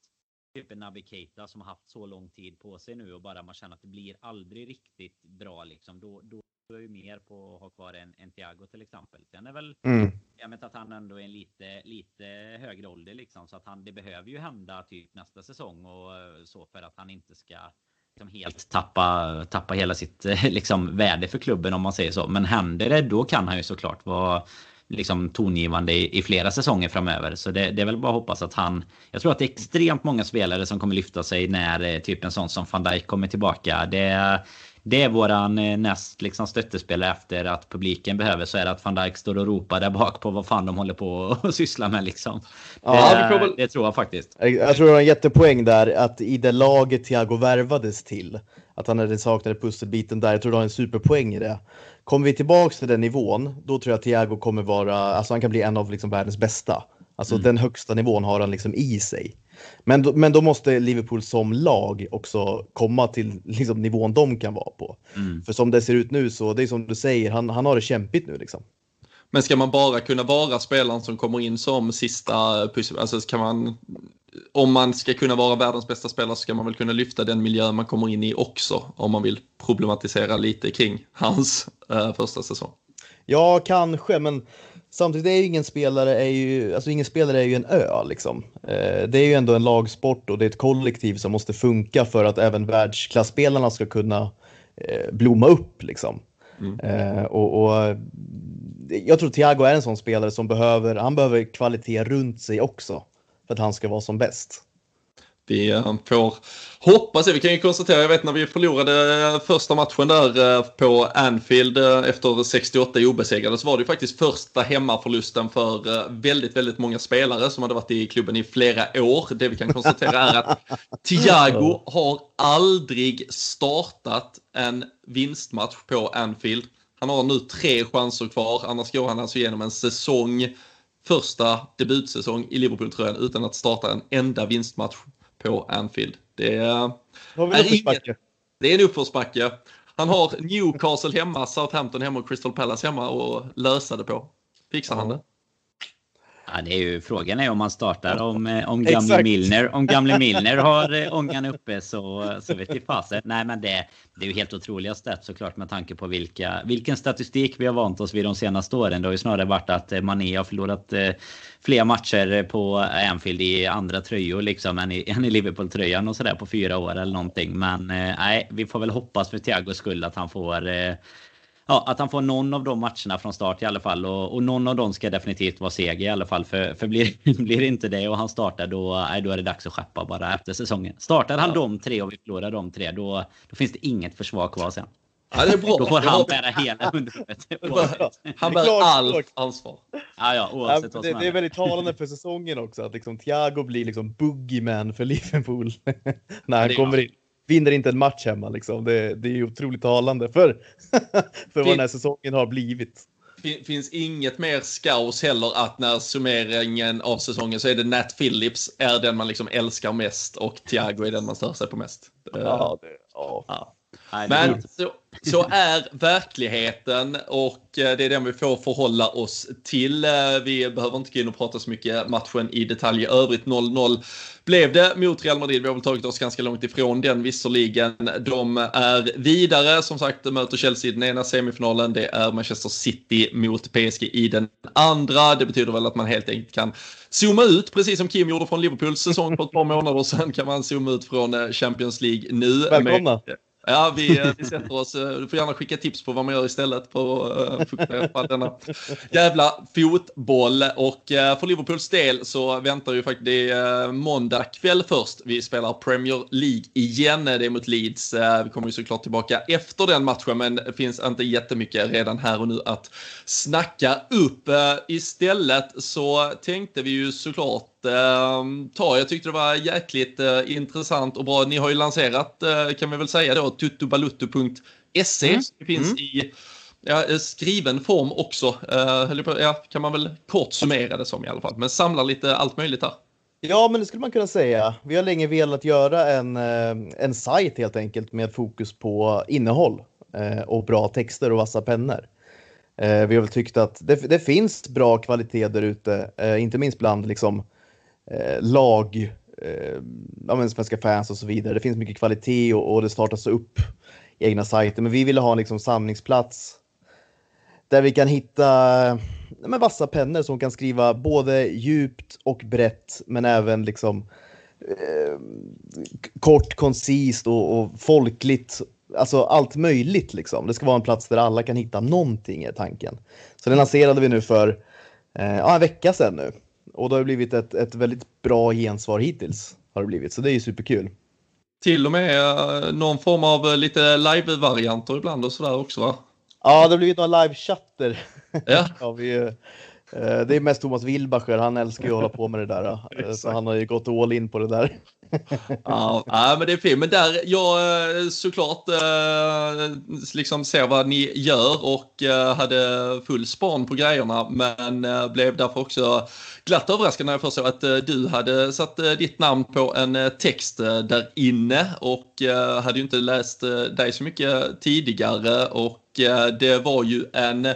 typ en Naby Keita som har haft så lång tid på sig nu och bara man känner att det blir aldrig riktigt bra liksom. Då, då är ju mer på att ha kvar en, en Thiago till exempel. Sen är väl, mm. jag vet att han ändå är en lite, lite högre ålder liksom så att han, det behöver ju hända typ nästa säsong och eh, så för att han inte ska liksom helt tappa, tappa hela sitt eh, liksom, värde för klubben om man säger så. Men händer det då kan han ju såklart vara liksom tongivande i, i flera säsonger framöver. Så det, det, är väl bara att hoppas att han... Jag tror att det är extremt många spelare som kommer lyfta sig när eh, typ en sån som van Dijk kommer tillbaka. Det, det är våran eh, näst liksom stöttespelare efter att publiken behöver så är det att van Dijk står och ropar där bak på vad fan de håller på att syssla med liksom. Ja, det, det, det, tror jag faktiskt. Jag tror det var en jättepoäng där att i det laget Thiago värvades till att han hade saknat pusselbiten där. Jag tror du har en superpoäng i det. Kommer vi tillbaks till den nivån, då tror jag att Thiago kommer vara, alltså han kan bli en av liksom världens bästa. Alltså mm. den högsta nivån har han liksom i sig. Men men då måste Liverpool som lag också komma till liksom, nivån de kan vara på. Mm. För som det ser ut nu så, det är som du säger, han, han har det kämpigt nu liksom. Men ska man bara kunna vara spelaren som kommer in som sista pussel, alltså kan man om man ska kunna vara världens bästa spelare så ska man väl kunna lyfta den miljö man kommer in i också om man vill problematisera lite kring hans uh, första säsong. Ja, kanske, men samtidigt är ju ingen spelare är ju, alltså ingen spelare är ju en ö liksom. Eh, det är ju ändå en lagsport och det är ett kollektiv som måste funka för att även världsklassspelarna ska kunna eh, blomma upp liksom. Mm. Eh, och, och, jag tror Thiago är en sån spelare som behöver, han behöver kvalitet runt sig också för att han ska vara som bäst. Vi eh, får hoppas det. Vi kan ju konstatera, jag vet när vi förlorade eh, första matchen där eh, på Anfield efter 68 obesegrade så var det ju faktiskt första hemmaförlusten för väldigt, väldigt många spelare som hade varit i klubben i flera år. Det vi kan konstatera är att Thiago har aldrig startat en vinstmatch på Anfield. Han har nu tre chanser kvar, annars går han alltså igenom en säsong första debutsäsong i Liverpool-tröjan utan att starta en enda vinstmatch på Anfield. Det är, är det är en uppförsbacke. Han har Newcastle hemma, Southampton hemma och Crystal Palace hemma och lösa det på. Fixar han det? Ja, det är ju, frågan är om man startar om, eh, om gamle Milner. Om gamle Milner har eh, ångan uppe så, så vet vi fasen. Nej, men det, det är ju helt otroliga stats såklart med tanke på vilka, vilken statistik vi har vant oss vid de senaste åren. Det har ju snarare varit att eh, Mané har förlorat fler matcher på Anfield i andra tröjor liksom än i, än i Liverpool-tröjan och sådär på fyra år eller någonting. Men nej, vi får väl hoppas för Thiagos skull att han får ja, att han får någon av de matcherna från start i alla fall. Och, och någon av dem ska definitivt vara seger i alla fall. För, för blir, blir inte det och han startar då, nej, då är det dags att skeppa bara efter säsongen. Startar han ja. de tre och vi förlorar de tre då, då finns det inget försvar kvar sen. Ja, det är bra. Då får han bära hela hundhuvudet. Han bär allt ansvar. Ja, ja, oavsett ja, det, det är väldigt talande för säsongen också att liksom Thiago blir liksom boogieman för Liverpool när han kommer in vinner inte en match hemma. Liksom. Det, det är otroligt talande för, för vad den här säsongen har blivit. Finns inget mer skaus heller att när summeringen av säsongen så är det Nat Phillips är den man liksom älskar mest och Thiago är den man stör sig på mest. Ja, det, ja. ja. Men så, så är verkligheten och eh, det är den vi får förhålla oss till. Eh, vi behöver inte gå in och prata så mycket matchen i detalj i övrigt. 0-0 blev det mot Real Madrid. Vi har väl tagit oss ganska långt ifrån den visserligen. De är vidare, som sagt, möter Chelsea i den ena semifinalen. Det är Manchester City mot PSG i den andra. Det betyder väl att man helt enkelt kan zooma ut, precis som Kim gjorde från Liverpools säsong för ett par månader sedan, kan man zooma ut från eh, Champions League nu. Välkomna! Med, Ja, vi, eh, vi sätter oss. Eh, du får gärna skicka tips på vad man gör istället eh, för att fokusera på denna jävla fotboll. Och för Liverpools del så väntar ju faktiskt det måndag kväll först. Vi spelar Premier League igen. Det är mot Leeds. Vi kommer ju såklart tillbaka efter den matchen, men det finns inte jättemycket redan här och nu att snacka upp. Istället så tänkte vi ju såklart ta. Jag tyckte det var jäkligt eh, intressant och bra. Ni har ju lanserat, eh, kan vi väl säga då, tutubaluttu.se. Mm. Det finns mm. i ja, eh, skriven form också. Ja, kan man väl kort summera det som i alla fall. Men samlar lite allt möjligt här. Ja, men det skulle man kunna säga. Vi har länge velat göra en, en sajt helt enkelt med fokus på innehåll eh, och bra texter och vassa pennor. Vi har väl tyckt att det, det finns bra kvalitet där ute, inte minst bland liksom eh, lag, eh, ja, svenska fans och så vidare. Det finns mycket kvalitet och, och det startas upp egna sajter, men vi ville ha en liksom, samlingsplats där vi kan hitta med vassa pennor som kan skriva både djupt och brett, men även liksom eh, kort, koncist och, och, folkligt. Alltså allt möjligt liksom. Det ska vara en plats där alla kan hitta någonting är tanken. Så den lanserade vi nu för eh, ja, en vecka sedan nu. Och det har blivit ett, ett väldigt bra gensvar hittills. Har det blivit, så det är ju superkul. Till och med eh, någon form av eh, lite live-varianter ibland och sådär också va? Ja, det har blivit några live-chatter. Ja. ja vi, eh, det är mest Thomas Wilbacher, han älskar ju att hålla på med det där. så han har ju gått all in på det där ja, men det är fint. Men där, jag såklart liksom ser vad ni gör och hade full span på grejerna. Men blev därför också glatt överraskad när jag förstod att eh, du hade satt eh, ditt namn på en eh, text där inne och hade ju inte läst dig så mycket tidigare och det var ju en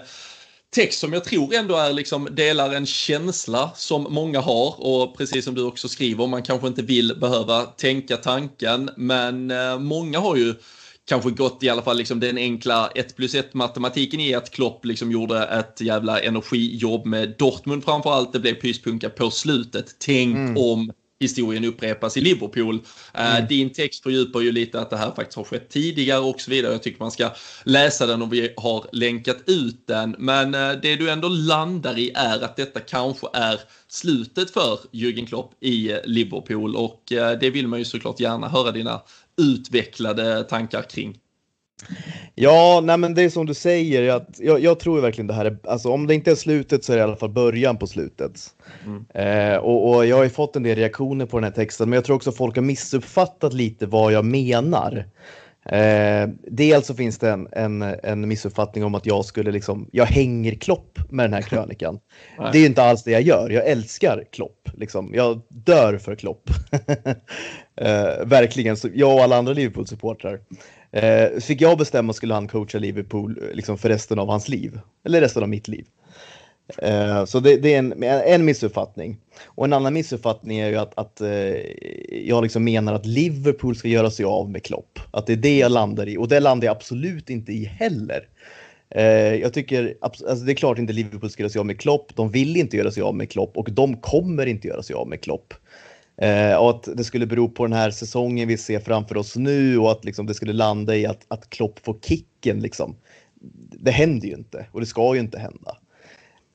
text som jag tror ändå är liksom delar en känsla som många har och precis som du också skriver, man kanske inte vill behöva tänka tanken, men många har ju kanske gått i alla fall liksom den enkla 1 plus 1 matematiken i att Klopp liksom gjorde ett jävla energijobb med Dortmund framförallt. Det blev pyspunka på slutet. Tänk mm. om historien upprepas i Liverpool. Eh, mm. Din text fördjupar ju lite att det här faktiskt har skett tidigare och så vidare. Jag tycker man ska läsa den och vi har länkat ut den. Men eh, det du ändå landar i är att detta kanske är slutet för Jürgen Klopp i Liverpool och eh, det vill man ju såklart gärna höra dina utvecklade tankar kring. Ja, nej men det är som du säger. Att jag, jag tror verkligen det här är, alltså om det inte är slutet så är det i alla fall början på slutet. Mm. Eh, och, och, jag har ju fått en del reaktioner på den här texten, men jag tror också folk har missuppfattat lite vad jag menar. Eh, dels så finns det en, en, en, missuppfattning om att jag skulle liksom, jag hänger Klopp med den här krönikan. det är inte alls det jag gör. Jag älskar Klopp. Liksom. Jag dör för Klopp. eh, verkligen. Så jag och alla andra Liverpool-supportrar. Eh, fick jag bestämma skulle han coacha Liverpool liksom, för resten av hans liv. Eller resten av mitt liv. Eh, så det, det, är en, en missuppfattning. Och en annan missuppfattning är ju att, att eh, jag liksom menar att Liverpool ska göra sig av med Klopp. Att det är det jag landar i och det landar jag absolut inte i heller. Eh, jag tycker, alltså det är klart inte Liverpool ska göra sig av med Klopp. De vill inte göra sig av med Klopp och de kommer inte göra sig av med Klopp. Eh, och att det skulle bero på den här säsongen vi ser framför oss nu och att liksom det skulle landa i att, att Klopp får kicken. Liksom. Det händer ju inte och det ska ju inte hända.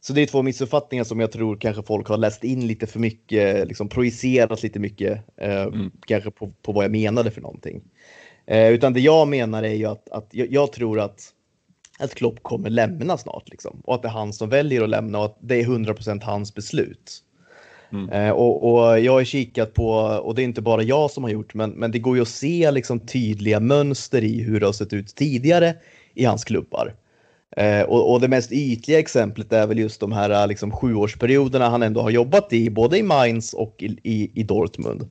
Så det är två missuppfattningar som jag tror kanske folk har läst in lite för mycket, liksom projicerat lite mycket, eh, mm. kanske på, på vad jag menade för någonting. Eh, utan det jag menar är ju att, att jag, jag, tror att, att Klopp kommer lämna snart liksom, och att det är han som väljer att lämna och att det är 100% hans beslut. Mm. Eh, och, och, jag har kikat på, och det är inte bara jag som har gjort, men, men det går ju att se liksom tydliga mönster i hur det har sett ut tidigare i hans klubbar. Eh, och, och, det mest ytliga exemplet är väl just de här liksom, sjuårsperioderna han ändå har jobbat i, både i Mainz och i, i, i Dortmund.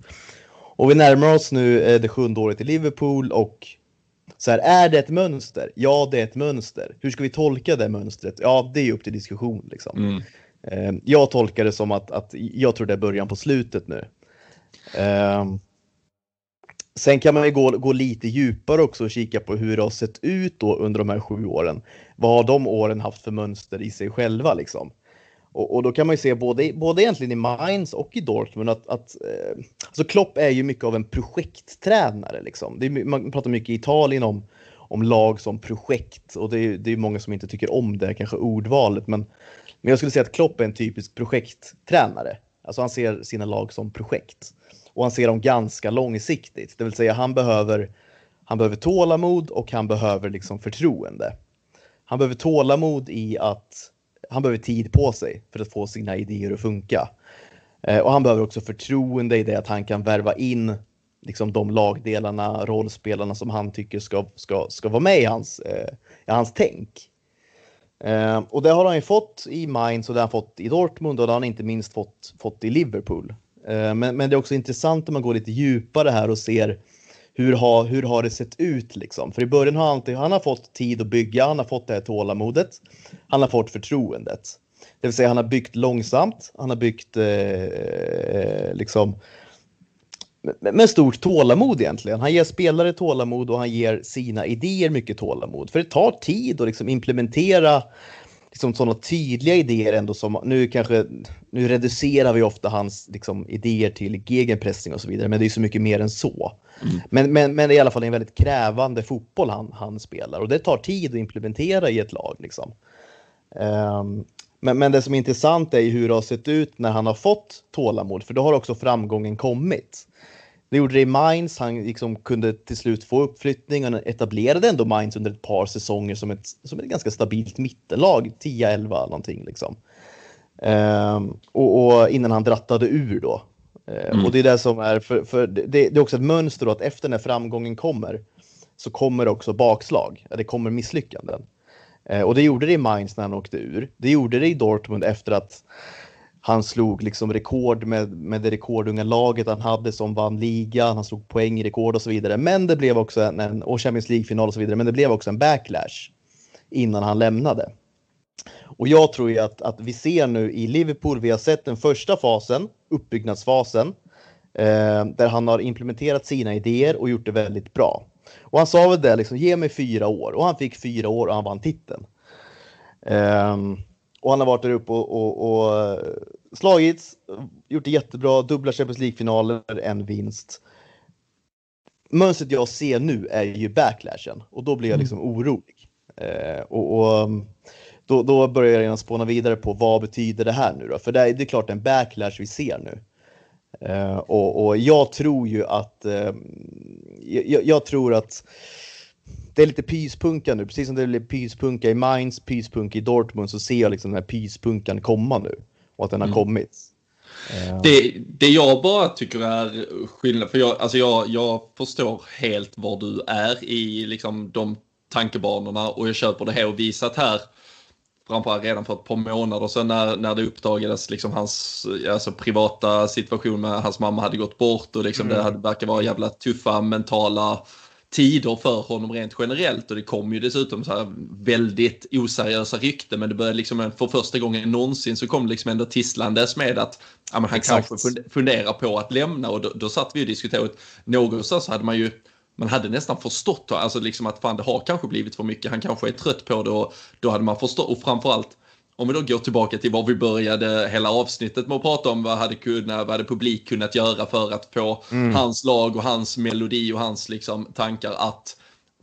Och vi närmar oss nu eh, det sjunde året i Liverpool och så här, är det ett mönster? Ja, det är ett mönster. Hur ska vi tolka det mönstret? Ja, det är upp till diskussion. Liksom. Mm. Eh, jag tolkar det som att, att jag tror det är början på slutet nu. Eh, Sen kan man ju gå, gå lite djupare också och kika på hur det har sett ut då under de här sju åren. Vad har de åren haft för mönster i sig själva liksom? Och, och då kan man ju se både, både egentligen i Mainz och i Dortmund att, att eh, alltså Klopp är ju mycket av en projekttränare liksom. Det är, man pratar mycket i Italien om, om lag som projekt och det är, det är många som inte tycker om det, kanske ordvalet, men, men jag skulle säga att Klopp är en typisk projekttränare. Alltså han ser sina lag som projekt och han ser dem ganska långsiktigt. Det vill säga han behöver, han behöver tålamod och han behöver liksom förtroende. Han behöver tålamod i att han behöver tid på sig för att få sina idéer att funka. Eh, och han behöver också förtroende i det att han kan värva in liksom de lagdelarna, rollspelarna som han tycker ska, ska, ska vara med i hans, eh, i hans tänk. Eh, och det har han ju fått i Mainz och det har han fått i Dortmund och det har han inte minst fått, fått i Liverpool. Eh, men, men det är också intressant om man går lite djupare här och ser hur har, hur har det sett ut liksom? För i början har han, han har fått tid att bygga, han har fått det här tålamodet, han har fått förtroendet. Det vill säga han har byggt långsamt, han har byggt eh, eh liksom med, med stort tålamod egentligen. Han ger spelare tålamod och han ger sina idéer mycket tålamod. För det tar tid att liksom implementera liksom sådana tydliga idéer ändå som, nu kanske, nu reducerar vi ofta hans liksom, idéer till gegenpressing och så vidare, men det är så mycket mer än så. Mm. Men, men, men det är i alla fall en väldigt krävande fotboll han, han spelar och det tar tid att implementera i ett lag. Liksom. Um, men, men det som är intressant är hur det har sett ut när han har fått tålamod, för då har också framgången kommit. Det gjorde det i Mainz. Han liksom kunde till slut få uppflyttning. Han etablerade ändå Mainz under ett par säsonger som ett, som ett ganska stabilt mittenlag. 10-11 någonting liksom. Ehm, och, och, innan han drattade ur då. Ehm, mm. Och det är det som är, för, för det, det, är också ett mönster då att efter när framgången kommer så kommer också bakslag. Det kommer misslyckanden. Ehm, och det gjorde det i Mainz när han åkte ur. Det gjorde det i Dortmund efter att han slog liksom rekord med, med det rekordunga laget han hade som vann ligan. Han slog poängrekord och så vidare. Men det blev också en, en och Champions League-final och så vidare. Men det blev också en backlash innan han lämnade. Och jag tror ju att, att vi ser nu i Liverpool, vi har sett den första fasen, uppbyggnadsfasen, eh, där han har implementerat sina idéer och gjort det väldigt bra. Och han sa väl det, liksom, ge mig fyra år. Och han fick fyra år och han vann titeln. Um, och han har varit där uppe och, och, och, slagits, gjort det jättebra, dubbla Champions League-finaler, en vinst. Mönstret jag ser nu är ju backlashen och då blir jag mm. liksom mm. orolig. Uh, och, och då, då, börjar jag redan spåna vidare på vad betyder det här nu då? För det är, det är klart en backlash vi ser nu. Uh, och, och, jag tror ju att uh, jag, jag, tror att det är lite pyspunka nu, precis som det blev pyspunka i Mainz, pyspunka i Dortmund, så ser jag liksom den här pyspunkan komma nu och att den har mm. kommit. Uh. Det, det jag bara tycker är skillnad, för jag, alltså jag, jag förstår helt var du är i liksom de tankebanorna och jag köper det här och visat här framförallt redan för ett par månader sedan när, när det uppdagades liksom hans alltså, privata situation med hans mamma hade gått bort och liksom mm. det hade, verkar vara jävla tuffa mentala tider för honom rent generellt. Och det kom ju dessutom så här väldigt oseriösa rykten. Men det började liksom för första gången någonsin så kom det liksom ändå tisslandes med att ja, men han Exakt. kanske funderar på att lämna. Och då, då satt vi och diskuterade. Någonstans så hade man ju man hade nästan förstått alltså liksom att fan det har kanske blivit för mycket, han kanske är trött på det och då hade man förstått. Och framförallt om vi då går tillbaka till var vi började hela avsnittet med att prata om vad hade, kunnat, vad hade publik kunnat göra för att få mm. hans lag och hans melodi och hans liksom, tankar att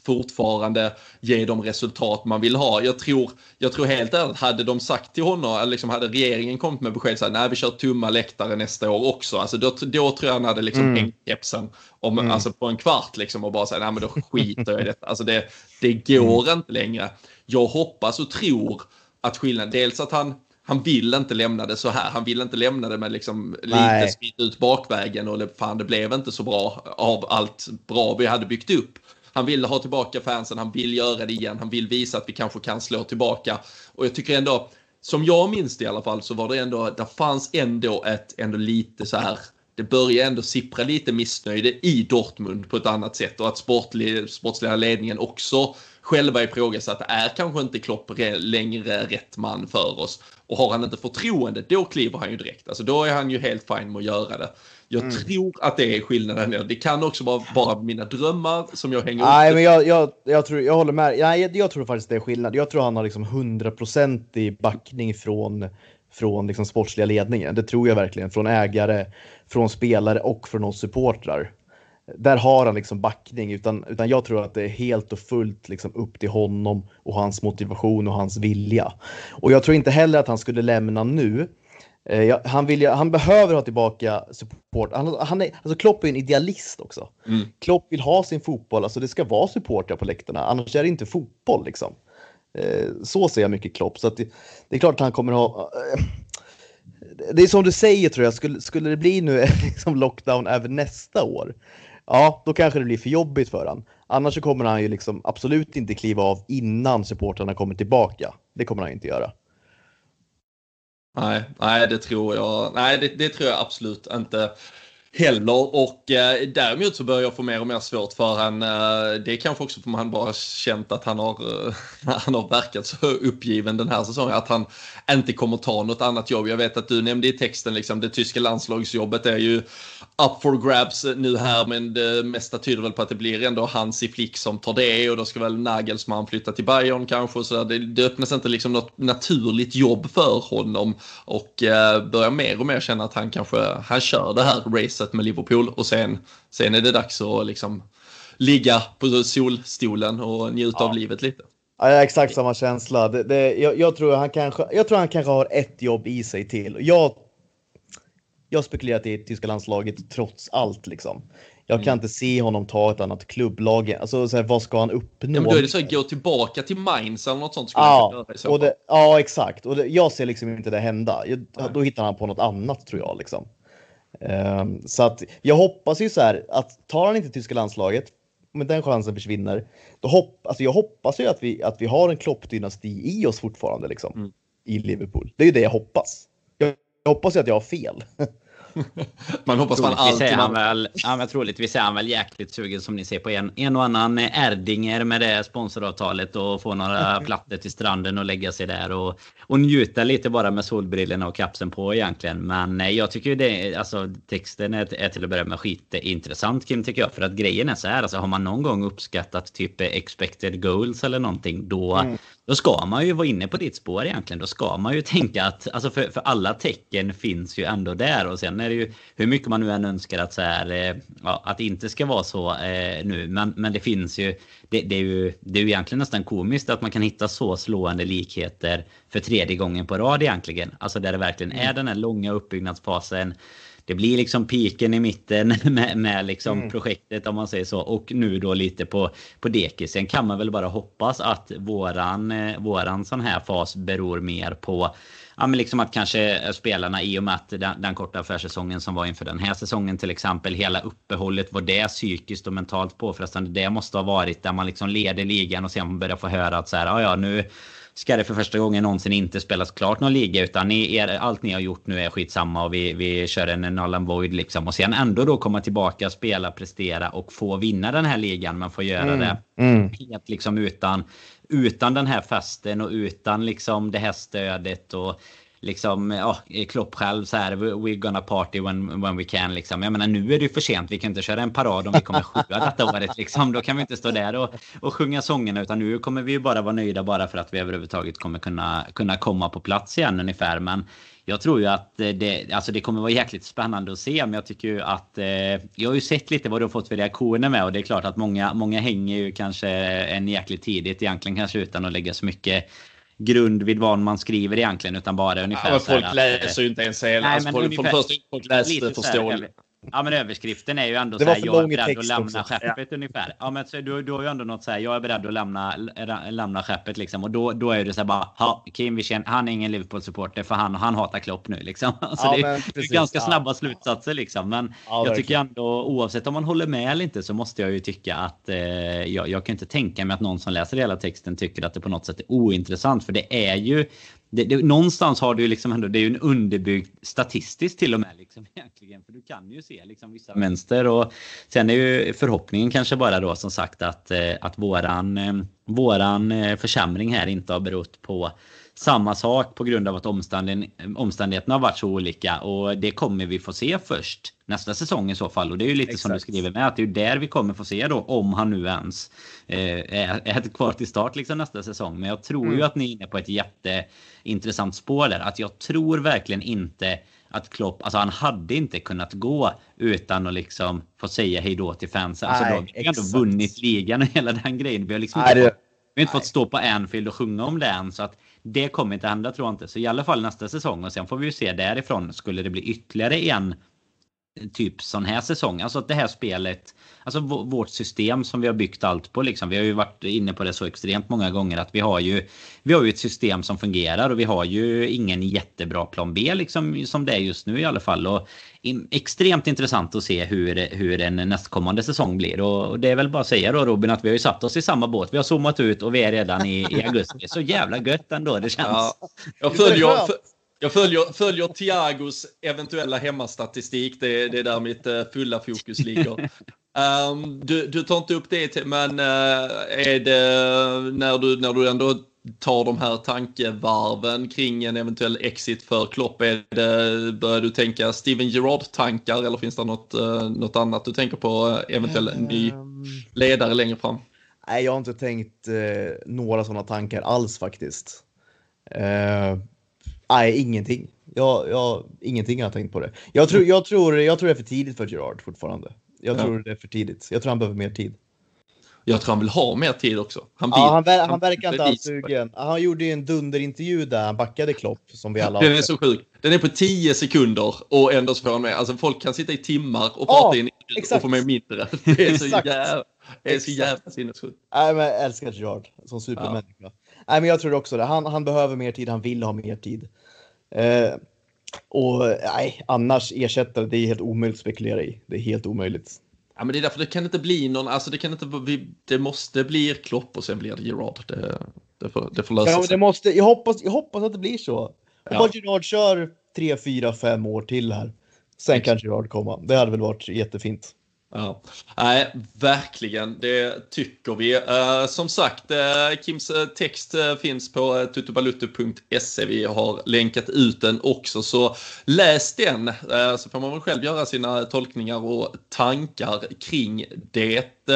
fortfarande ge de resultat man vill ha. Jag tror, jag tror helt ärligt, hade de sagt till honom, eller liksom hade regeringen kommit med besked så här, nej vi kör tomma läktare nästa år också, alltså då, då tror jag han hade liksom mm. hängt kepsen om, mm. alltså på en kvart liksom och bara säga, nej men då skiter jag i detta. Alltså det, det går mm. inte längre. Jag hoppas och tror att skillnaden, dels att han han vill inte lämna det så här. Han vill inte lämna det med liksom lite skit ut bakvägen och fan det blev inte så bra av allt bra vi hade byggt upp. Han vill ha tillbaka fansen, han vill göra det igen, han vill visa att vi kanske kan slå tillbaka. Och jag tycker ändå, som jag minns det i alla fall, så var det ändå, där fanns ändå ett, ändå lite så här, det börjar ändå sippra lite missnöje i Dortmund på ett annat sätt och att sportlig, sportsliga ledningen också själva ifrågasatt, är kanske inte Klopp längre rätt man för oss. Och har han inte förtroende, då kliver han ju direkt. Alltså då är han ju helt fin med att göra det. Jag mm. tror att det är skillnaden. Det kan också vara bara mina drömmar som jag hänger Nej, upp. men jag, jag, jag, tror, jag håller med. Nej, jag, jag tror faktiskt det är skillnad. Jag tror han har liksom 100% i backning från, från liksom sportsliga ledningen. Det tror jag verkligen. Från ägare, från spelare och från oss supportrar. Där har han liksom backning, utan, utan jag tror att det är helt och fullt liksom upp till honom och hans motivation och hans vilja. Och jag tror inte heller att han skulle lämna nu. Eh, han, vill, han behöver ha tillbaka support. Han, han är, alltså Klopp är en idealist också. Mm. Klopp vill ha sin fotboll, alltså det ska vara supportrar på läktarna, annars är det inte fotboll. Liksom. Eh, så ser jag mycket Klopp. Så det, det, är klart att han kommer ha... Eh, det är som du säger tror jag, skulle, skulle det bli nu liksom lockdown även nästa år, ja, då kanske det blir för jobbigt för han. Annars så kommer han ju liksom absolut inte kliva av innan supportrarna kommer tillbaka. Det kommer han inte göra. Nej, nej, det tror jag. Nej, det, det tror jag absolut inte heller. Och eh, däremot så börjar jag få mer och mer svårt för han. Eh, det är kanske också för att han bara känt att han har, eh, han har verkat så uppgiven den här säsongen. Att han inte kommer ta något annat jobb. Jag vet att du nämnde i texten liksom det tyska landslagsjobbet är ju up for grabs nu här men det mesta tyder väl på att det blir ändå hans i Flick som tar det och då ska väl Nagelsmann flytta till Bayern kanske så det, det öppnas inte liksom något naturligt jobb för honom och eh, börjar mer och mer känna att han kanske han kör det här racet med Liverpool och sen, sen är det dags att liksom ligga på solstolen och njuta ja. av livet lite. Ja, jag har exakt samma känsla. Det, det, jag, jag, tror han kanske, jag tror han kanske har ett jobb i sig till. Jag jag spekulerar i tyska landslaget trots allt liksom. Jag kan mm. inte se honom ta ett annat klubblag. Alltså, så här, vad ska han uppnå? Ja, men då är det så att gå tillbaka till Mainz eller något sånt. Ja, och det, ja, exakt. Och det, jag ser liksom inte det hända. Jag, då hittar han på något annat tror jag. Liksom. Um, så att jag hoppas ju så här att tar han inte tyska landslaget, men den chansen försvinner, då hopp, alltså jag hoppas ju att vi, att vi har en Klopp-dynasti i oss fortfarande liksom, mm. i Liverpool. Det är ju det jag hoppas. Jag, jag hoppas ju att jag har fel. man hoppas man alltid... Han väl, ja, men troligtvis är han väl jäkligt sugen som ni ser på en, en och annan Erdinger med det sponsoravtalet och få några plattor till stranden och lägga sig där och, och njuta lite bara med solbrillorna och kapsen på egentligen. Men eh, jag tycker ju det, alltså texten är, är till att börja med skitintressant Kim tycker jag. För att grejen är så här, alltså har man någon gång uppskattat typ expected goals eller någonting då, mm. då ska man ju vara inne på ditt spår egentligen. Då ska man ju tänka att, alltså för, för alla tecken finns ju ändå där och sen är det ju hur mycket man nu än önskar att så här, eh, ja, att det inte ska vara så eh, nu. Men, men det finns ju, det, det, är ju, det är ju egentligen nästan komiskt att man kan hitta så slående likheter för tredje gången på rad egentligen. Alltså där det verkligen är mm. den här långa uppbyggnadsfasen det blir liksom piken i mitten med, med liksom mm. projektet om man säger så. Och nu då lite på, på dekisen kan man väl bara hoppas att våran, eh, våran sån här fas beror mer på ja, men liksom att kanske spelarna i och med att den, den korta försäsongen som var inför den här säsongen till exempel. Hela uppehållet var det psykiskt och mentalt påfrestande. Det måste ha varit där man liksom leder ligan och sen börjar få höra att så här, ja, ja nu ska det för första gången någonsin inte spelas klart någon liga utan ni, er, allt ni har gjort nu är skitsamma och vi, vi kör en null and void liksom. Och sen ändå då komma tillbaka, spela, prestera och få vinna den här ligan men få göra mm. det mm. helt liksom utan, utan den här festen och utan liksom det här stödet och liksom, ja, Klopp själv så här, we're gonna party when, when we can liksom. Jag menar nu är det ju för sent, vi kan inte köra en parad om vi kommer sjua detta året liksom. Då kan vi inte stå där och, och sjunga sångerna utan nu kommer vi ju bara vara nöjda bara för att vi överhuvudtaget kommer kunna, kunna komma på plats igen ungefär. Men jag tror ju att det, alltså det kommer vara jäkligt spännande att se. Men jag tycker ju att eh, jag har ju sett lite vad du har fått för reaktioner med och det är klart att många, många hänger ju kanske en jäkligt tidigt egentligen kanske utan att lägga så mycket grund vid vad man skriver egentligen utan bara ungefär. Ja, folk läser ju inte ens hela. Alltså, folk, ungefär, folk, läste förståeligt. Ja men överskriften är ju ändå så här, jag är beredd att lämna också. skeppet ja. ungefär. Ja men så, du, du har ju ändå något så här, jag är beredd att lämna, lämna skeppet liksom. Och då, då är det så här bara, ha, Kim känner, han är ingen Liverpool-supporter för han, han hatar Klopp nu liksom. Så ja, det, det, är ganska snabba slutsatser liksom. Men jag tycker ändå oavsett om man håller med eller inte så måste jag ju tycka att eh, jag, jag kan inte tänka mig att någon som läser hela texten tycker att det på något sätt är ointressant. För det är ju det, det, någonstans har du ju liksom ändå, det är ju en underbyggd statistiskt till och med liksom egentligen. För du kan ju se liksom vissa mönster och sen är ju förhoppningen kanske bara då som sagt att, eh, att våran, eh, våran eh, försämring här inte har berott på samma sak på grund av att omständigheterna har varit så olika och det kommer vi få se först nästa säsong i så fall. Och det är ju lite Exakt. som du skriver med att det är där vi kommer få se då om han nu ens eh, är, är kvar till start liksom nästa säsong. Men jag tror mm. ju att ni är inne på ett jätteintressant spår där. Att jag tror verkligen inte att Klopp, alltså han hade inte kunnat gå utan att liksom få säga hej då till fansen. Alltså då har vi ändå vunnit ligan och hela den grejen. Vi har liksom inte, fått, vi har inte fått stå på Anfield och sjunga om det än. Så att det kommer inte hända tror jag inte. Så i alla fall nästa säsong och sen får vi ju se därifrån. Skulle det bli ytterligare en typ sån här säsong. Alltså att det här spelet, alltså vårt system som vi har byggt allt på liksom. Vi har ju varit inne på det så extremt många gånger att vi har ju, vi har ju ett system som fungerar och vi har ju ingen jättebra plan B liksom som det är just nu i alla fall. Och extremt intressant att se hur, hur en nästkommande säsong blir. Och det är väl bara att säga då Robin att vi har ju satt oss i samma båt. Vi har zoomat ut och vi är redan i, i augusti. Så jävla gött ändå det känns. Ja, jag följer, jag följer, följer Thiagos eventuella hemmastatistik. Det, det är där mitt uh, fulla fokus ligger. Um, du, du tar inte upp det, men uh, är det när du, när du ändå tar de här tankevarven kring en eventuell exit för Klopp? Är det, börjar du tänka Steven Gerrard-tankar eller finns det något, uh, något annat du tänker på eventuell um, ny ledare längre fram? Nej, jag har inte tänkt uh, några sådana tankar alls faktiskt. Nej, ingenting. Jag, jag, ingenting har jag tänkt på det. Jag tror, jag, tror, jag tror det är för tidigt för Gerard fortfarande. Jag tror ja. det är för tidigt. Jag tror han behöver mer tid. Jag tror han vill ha mer tid också. Han, ja, han, ver han verkar inte alls sugen. Han gjorde ju en dunderintervju där han backade Klopp som vi alla Den är så sjuk. Den är på 10 sekunder och ändå så får han med. Alltså folk kan sitta i timmar och prata ja, in och få med mindre. Det är så jävla, det är så jävla sinnessjukt. Nej, men jag älskar Gerard som supermänniska. Ja. Nej, men jag tror också det. Han, han behöver mer tid. Han vill ha mer tid. Eh, och nej, annars ersättare, det är helt omöjligt att spekulera i. Det är helt omöjligt. Ja, men det är därför det kan inte bli någon, alltså det kan inte, det måste bli Klopp och sen blir det Gerard. Det, det, får, det får lösa ja, sig. Det måste, jag, hoppas, jag hoppas att det blir så. Ja. Hoppas Gerard kör tre, fyra, fem år till här. Sen kan Gerard komma. Det hade väl varit jättefint. Ja, Nej, verkligen. Det tycker vi. Eh, som sagt, eh, Kims eh, text finns på uh, tutubaluttu.se. Vi har länkat ut den också, så läs den så får man väl själv göra sina tolkningar och tankar kring det.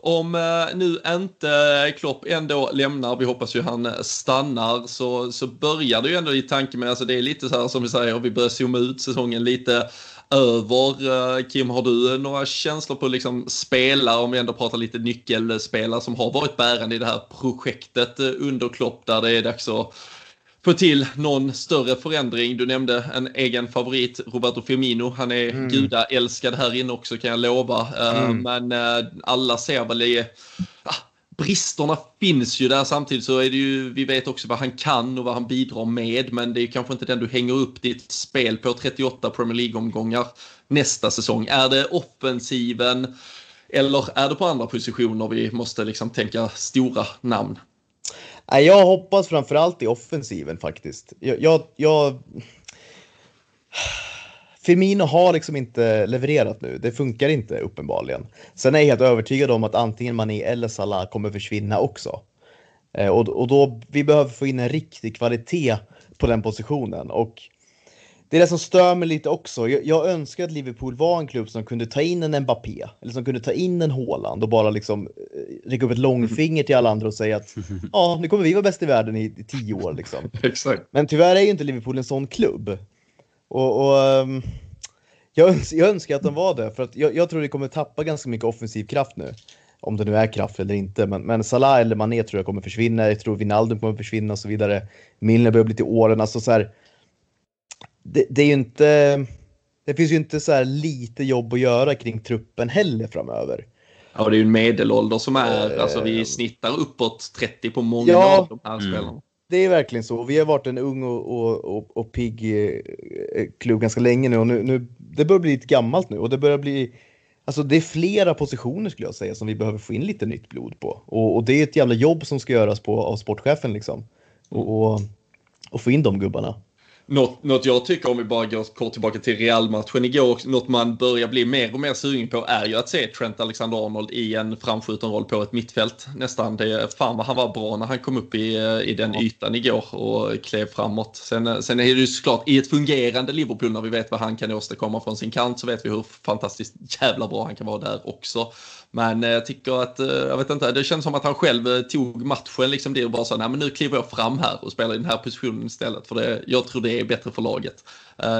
om nu inte Klopp ändå lämnar, vi hoppas ju han stannar, så, så börjar det ju ändå i tanke med, alltså det är lite så här som vi säger, vi börjar zooma ut säsongen lite över. Eh, Kim, har du några känslor på liksom spelare, om vi ändå pratar lite nyckelspelare som har varit bärande i det här projektet eh, under Klopp där det är dags att få till någon större förändring. Du nämnde en egen favorit, Roberto Firmino. Han är mm. gudaälskad här inne också kan jag lova. Eh, mm. Men alla ser väl i bristerna finns ju där samtidigt så är det ju, vi vet också vad han kan och vad han bidrar med men det är kanske inte den du hänger upp ditt spel på 38 Premier League-omgångar nästa säsong. Är det offensiven eller är det på andra positioner vi måste liksom tänka stora namn? Jag hoppas framförallt i offensiven faktiskt. Jag, jag, jag Firmino har liksom inte levererat nu. Det funkar inte uppenbarligen. Sen är jag helt övertygad om att antingen Mané eller Salah kommer försvinna också. Eh, och, och då vi behöver få in en riktig kvalitet på den positionen och det är det som stör mig lite också. Jag, jag, önskar att Liverpool var en klubb som kunde ta in en Mbappé eller som kunde ta in en Haaland och bara liksom eh, räcka upp ett långfinger till alla andra och säga att ja, nu kommer vi vara bäst i världen i, i tio år liksom. Exakt. Men tyvärr är ju inte Liverpool en sån klubb. Och, och um, jag, öns jag, önskar att de var det, för att jag, jag, tror vi kommer tappa ganska mycket offensiv kraft nu. Om det nu är kraft eller inte, men, men Salah eller Mané tror jag kommer försvinna. Jag tror Wijnaldum kommer försvinna och så vidare. Milner börjar bli till åren. Alltså så här, det, det, är ju inte... Det finns ju inte så här lite jobb att göra kring truppen heller framöver. Ja, det är ju en medelålder som är, alltså vi snittar uppåt 30 på många ja, av de här mm. spelarna det är verkligen så. Vi har varit en ung och, och, och, och pigg eh, eh, klubb ganska länge nu och nu, nu, det börjar bli lite gammalt nu och det börjar bli Alltså det är flera positioner skulle jag säga som vi behöver få in lite nytt blod på. Och, och det är ett jävla jobb som ska göras på av sportchefen liksom. Och, och, och få in de gubbarna. Något, något jag tycker om vi bara går kort tillbaka till Real-matchen igår, något man börjar bli mer och mer sugen på är ju att se Trent Alexander-Arnold i en framskjuten roll på ett mittfält nästan. Det, fan vad han var bra när han kom upp i, i den ytan igår och klev framåt. Sen, sen är det ju såklart i ett fungerande Liverpool när vi vet vad han kan åstadkomma från sin kant så vet vi hur fantastiskt jävla bra han kan vara där också. Men eh, jag tycker att, eh, jag vet inte, det känns som att han själv eh, tog matchen liksom det och bara sa, nej men nu kliver jag fram här och spelar i den här positionen istället. För det, jag tror det är bättre för laget.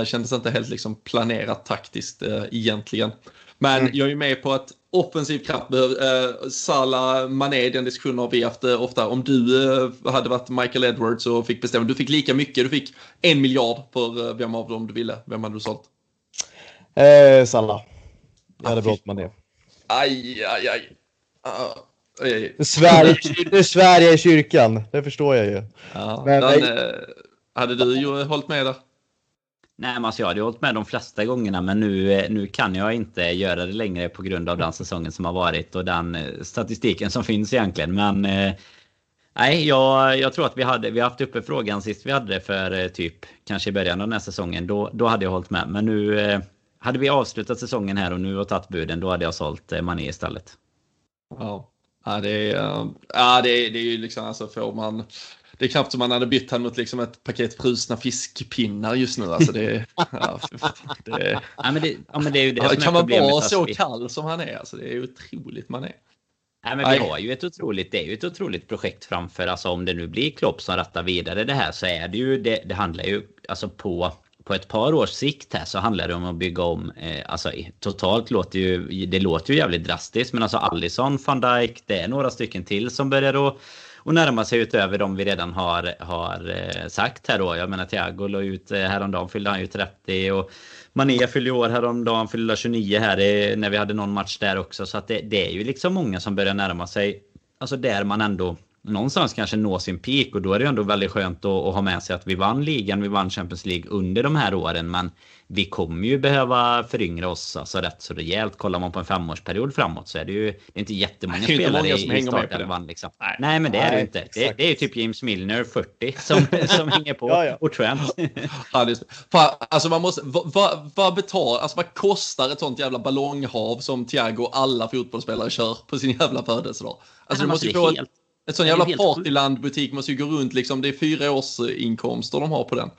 Kändes inte helt liksom planerat taktiskt egentligen. Men mm. jag är med på att offensiv kraft behöver, Salah, Mané, den diskussionen har vi haft ofta. Om du hade varit Michael Edwards och fick bestämma, du fick lika mycket, du fick en miljard för vem av dem du ville. Vem hade du sålt? Eh, Salah. Jag hade ah, valt Mané. Aj, aj, aj. Uh, nu svär, jag, i kyrkan, det förstår jag ju. Ja, men, den, eh, hade du ju hållit med där? Nej, men alltså jag hade hållit med de flesta gångerna, men nu, eh, nu kan jag inte göra det längre på grund av den säsongen som har varit och den eh, statistiken som finns egentligen. Men eh, nej, jag, jag tror att vi hade vi haft uppe frågan sist vi hade det för typ kanske i början av den här säsongen. Då, då hade jag hållit med, men nu hade vi avslutat säsongen här och nu och tagit buden, då hade jag sålt eh, Mané istället. Ja, ja det är, ja, det är, det är ju liksom alltså får man det är knappt som man hade bytt honom mot liksom ett paket frusna fiskpinnar just nu. Alltså det, ja, det, ja, men det, ja, men det är ju det ja, som Kan man vara så vi... kall som han är? Alltså det är otroligt man är. Nej, men vi har ju ett otroligt, det är ju ett otroligt projekt framför. Alltså om det nu blir Klopp som rattar vidare det här så är det ju, det, det handlar ju alltså på på ett par års sikt här så handlar det om att bygga om. Eh, alltså totalt låter ju det låter ju jävligt drastiskt, men alltså Allison, van Dijk, det är några stycken till som börjar att och närma sig utöver de vi redan har, har eh, sagt här då. Jag menar Thiago la ut eh, häromdagen fyllde han ju 30 och Mané fyllde år häromdagen, fyllde 29 här eh, när vi hade någon match där också. Så att det, det är ju liksom många som börjar närma sig. Alltså där man ändå någonstans kanske nå sin peak och då är det ändå väldigt skönt att, att ha med sig att vi vann ligan, vi vann Champions League under de här åren. Men vi kommer ju behöva föryngra oss alltså rätt så rejält. Kollar man på en femårsperiod framåt så är det ju det är inte jättemånga det är spelare inte många i, i startelvan. Liksom. Nej. Nej, men det är det inte. Det, det, är ju typ James Milner 40 som, som hänger på ja, ja. och Trent. ja, alltså man måste, vad, vad, vad betal, alltså vad kostar ett sånt jävla ballonghav som Thiago och alla fotbollsspelare kör på sin jävla födelsedag? Alltså, du måste ju få helt... Ett sån jävla Partyland-butik måste ju gå runt liksom. Det är fyra års inkomster de har på den.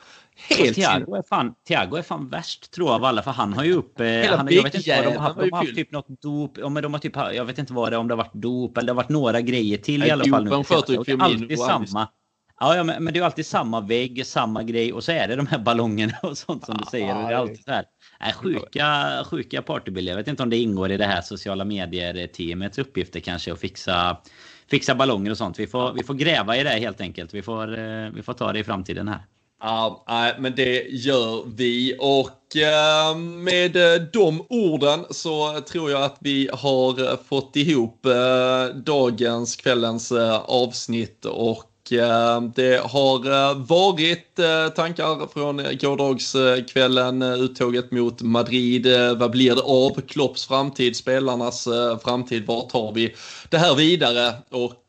Helt Thiago är, fan, Thiago är fan värst tror jag av alla för han har ju upp... Eh, han, jag vet inte vad de har haft. De har haft typ något dop. Ja, men de har typ, jag vet inte vad det är, om det har varit dop eller det har varit några grejer till Nej, i alla fall. Nu. Det är alltid samma. Ja, ja men, men, det är alltid samma vägg, samma grej och så är det de här ballongerna och sånt som du säger. Och det är alltid så här. Nej, sjuka, sjuka partybilder. Jag vet inte om det ingår i det här sociala medier-teamets uppgifter kanske att fixa fixa ballonger och sånt. Vi får, vi får gräva i det helt enkelt. Vi får, eh, vi får ta det i framtiden här. Ja, men det gör vi. Och eh, med eh, de orden så tror jag att vi har fått ihop dagens, kvällens avsnitt och Eh, det har eh, varit eh, tankar från gårdagskvällen, uttåget mot Madrid. Vad blir det av Klopps framtid, spelarnas framtid? Var tar vi det här vidare? Och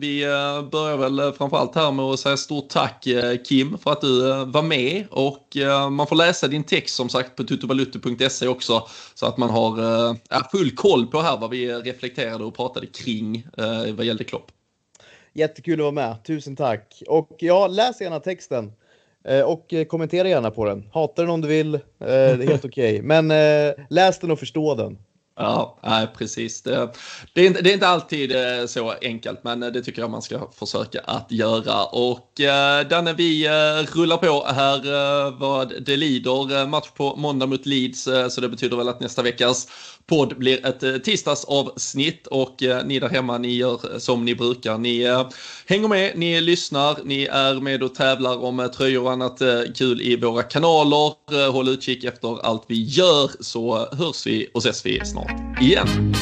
vi börjar väl framförallt här med att säga stort tack Kim för att du var med och man får läsa din text som sagt på tutovalutte.se också så att man har full koll på här vad vi reflekterade och pratade kring vad gällde Klopp. Jättekul att vara med. Tusen tack. Och ja, läs gärna texten. Eh, och kommentera gärna på den. Hata den om du vill. Eh, det är helt okej. Okay. Men eh, läs den och förstå den. Ja, nej, precis. Det, det, är inte, det är inte alltid så enkelt, men det tycker jag man ska försöka att göra. Och eh, Danne, vi eh, rullar på här eh, vad det lider. Match på måndag mot Leeds, eh, så det betyder väl att nästa veckas podd blir ett eh, tisdagsavsnitt och eh, ni där hemma, ni gör eh, som ni brukar. Ni hänger med, ni lyssnar, ni är med och tävlar om tröjor och annat kul i våra kanaler. Håll utkik efter allt vi gör så hörs vi och ses vi snart igen.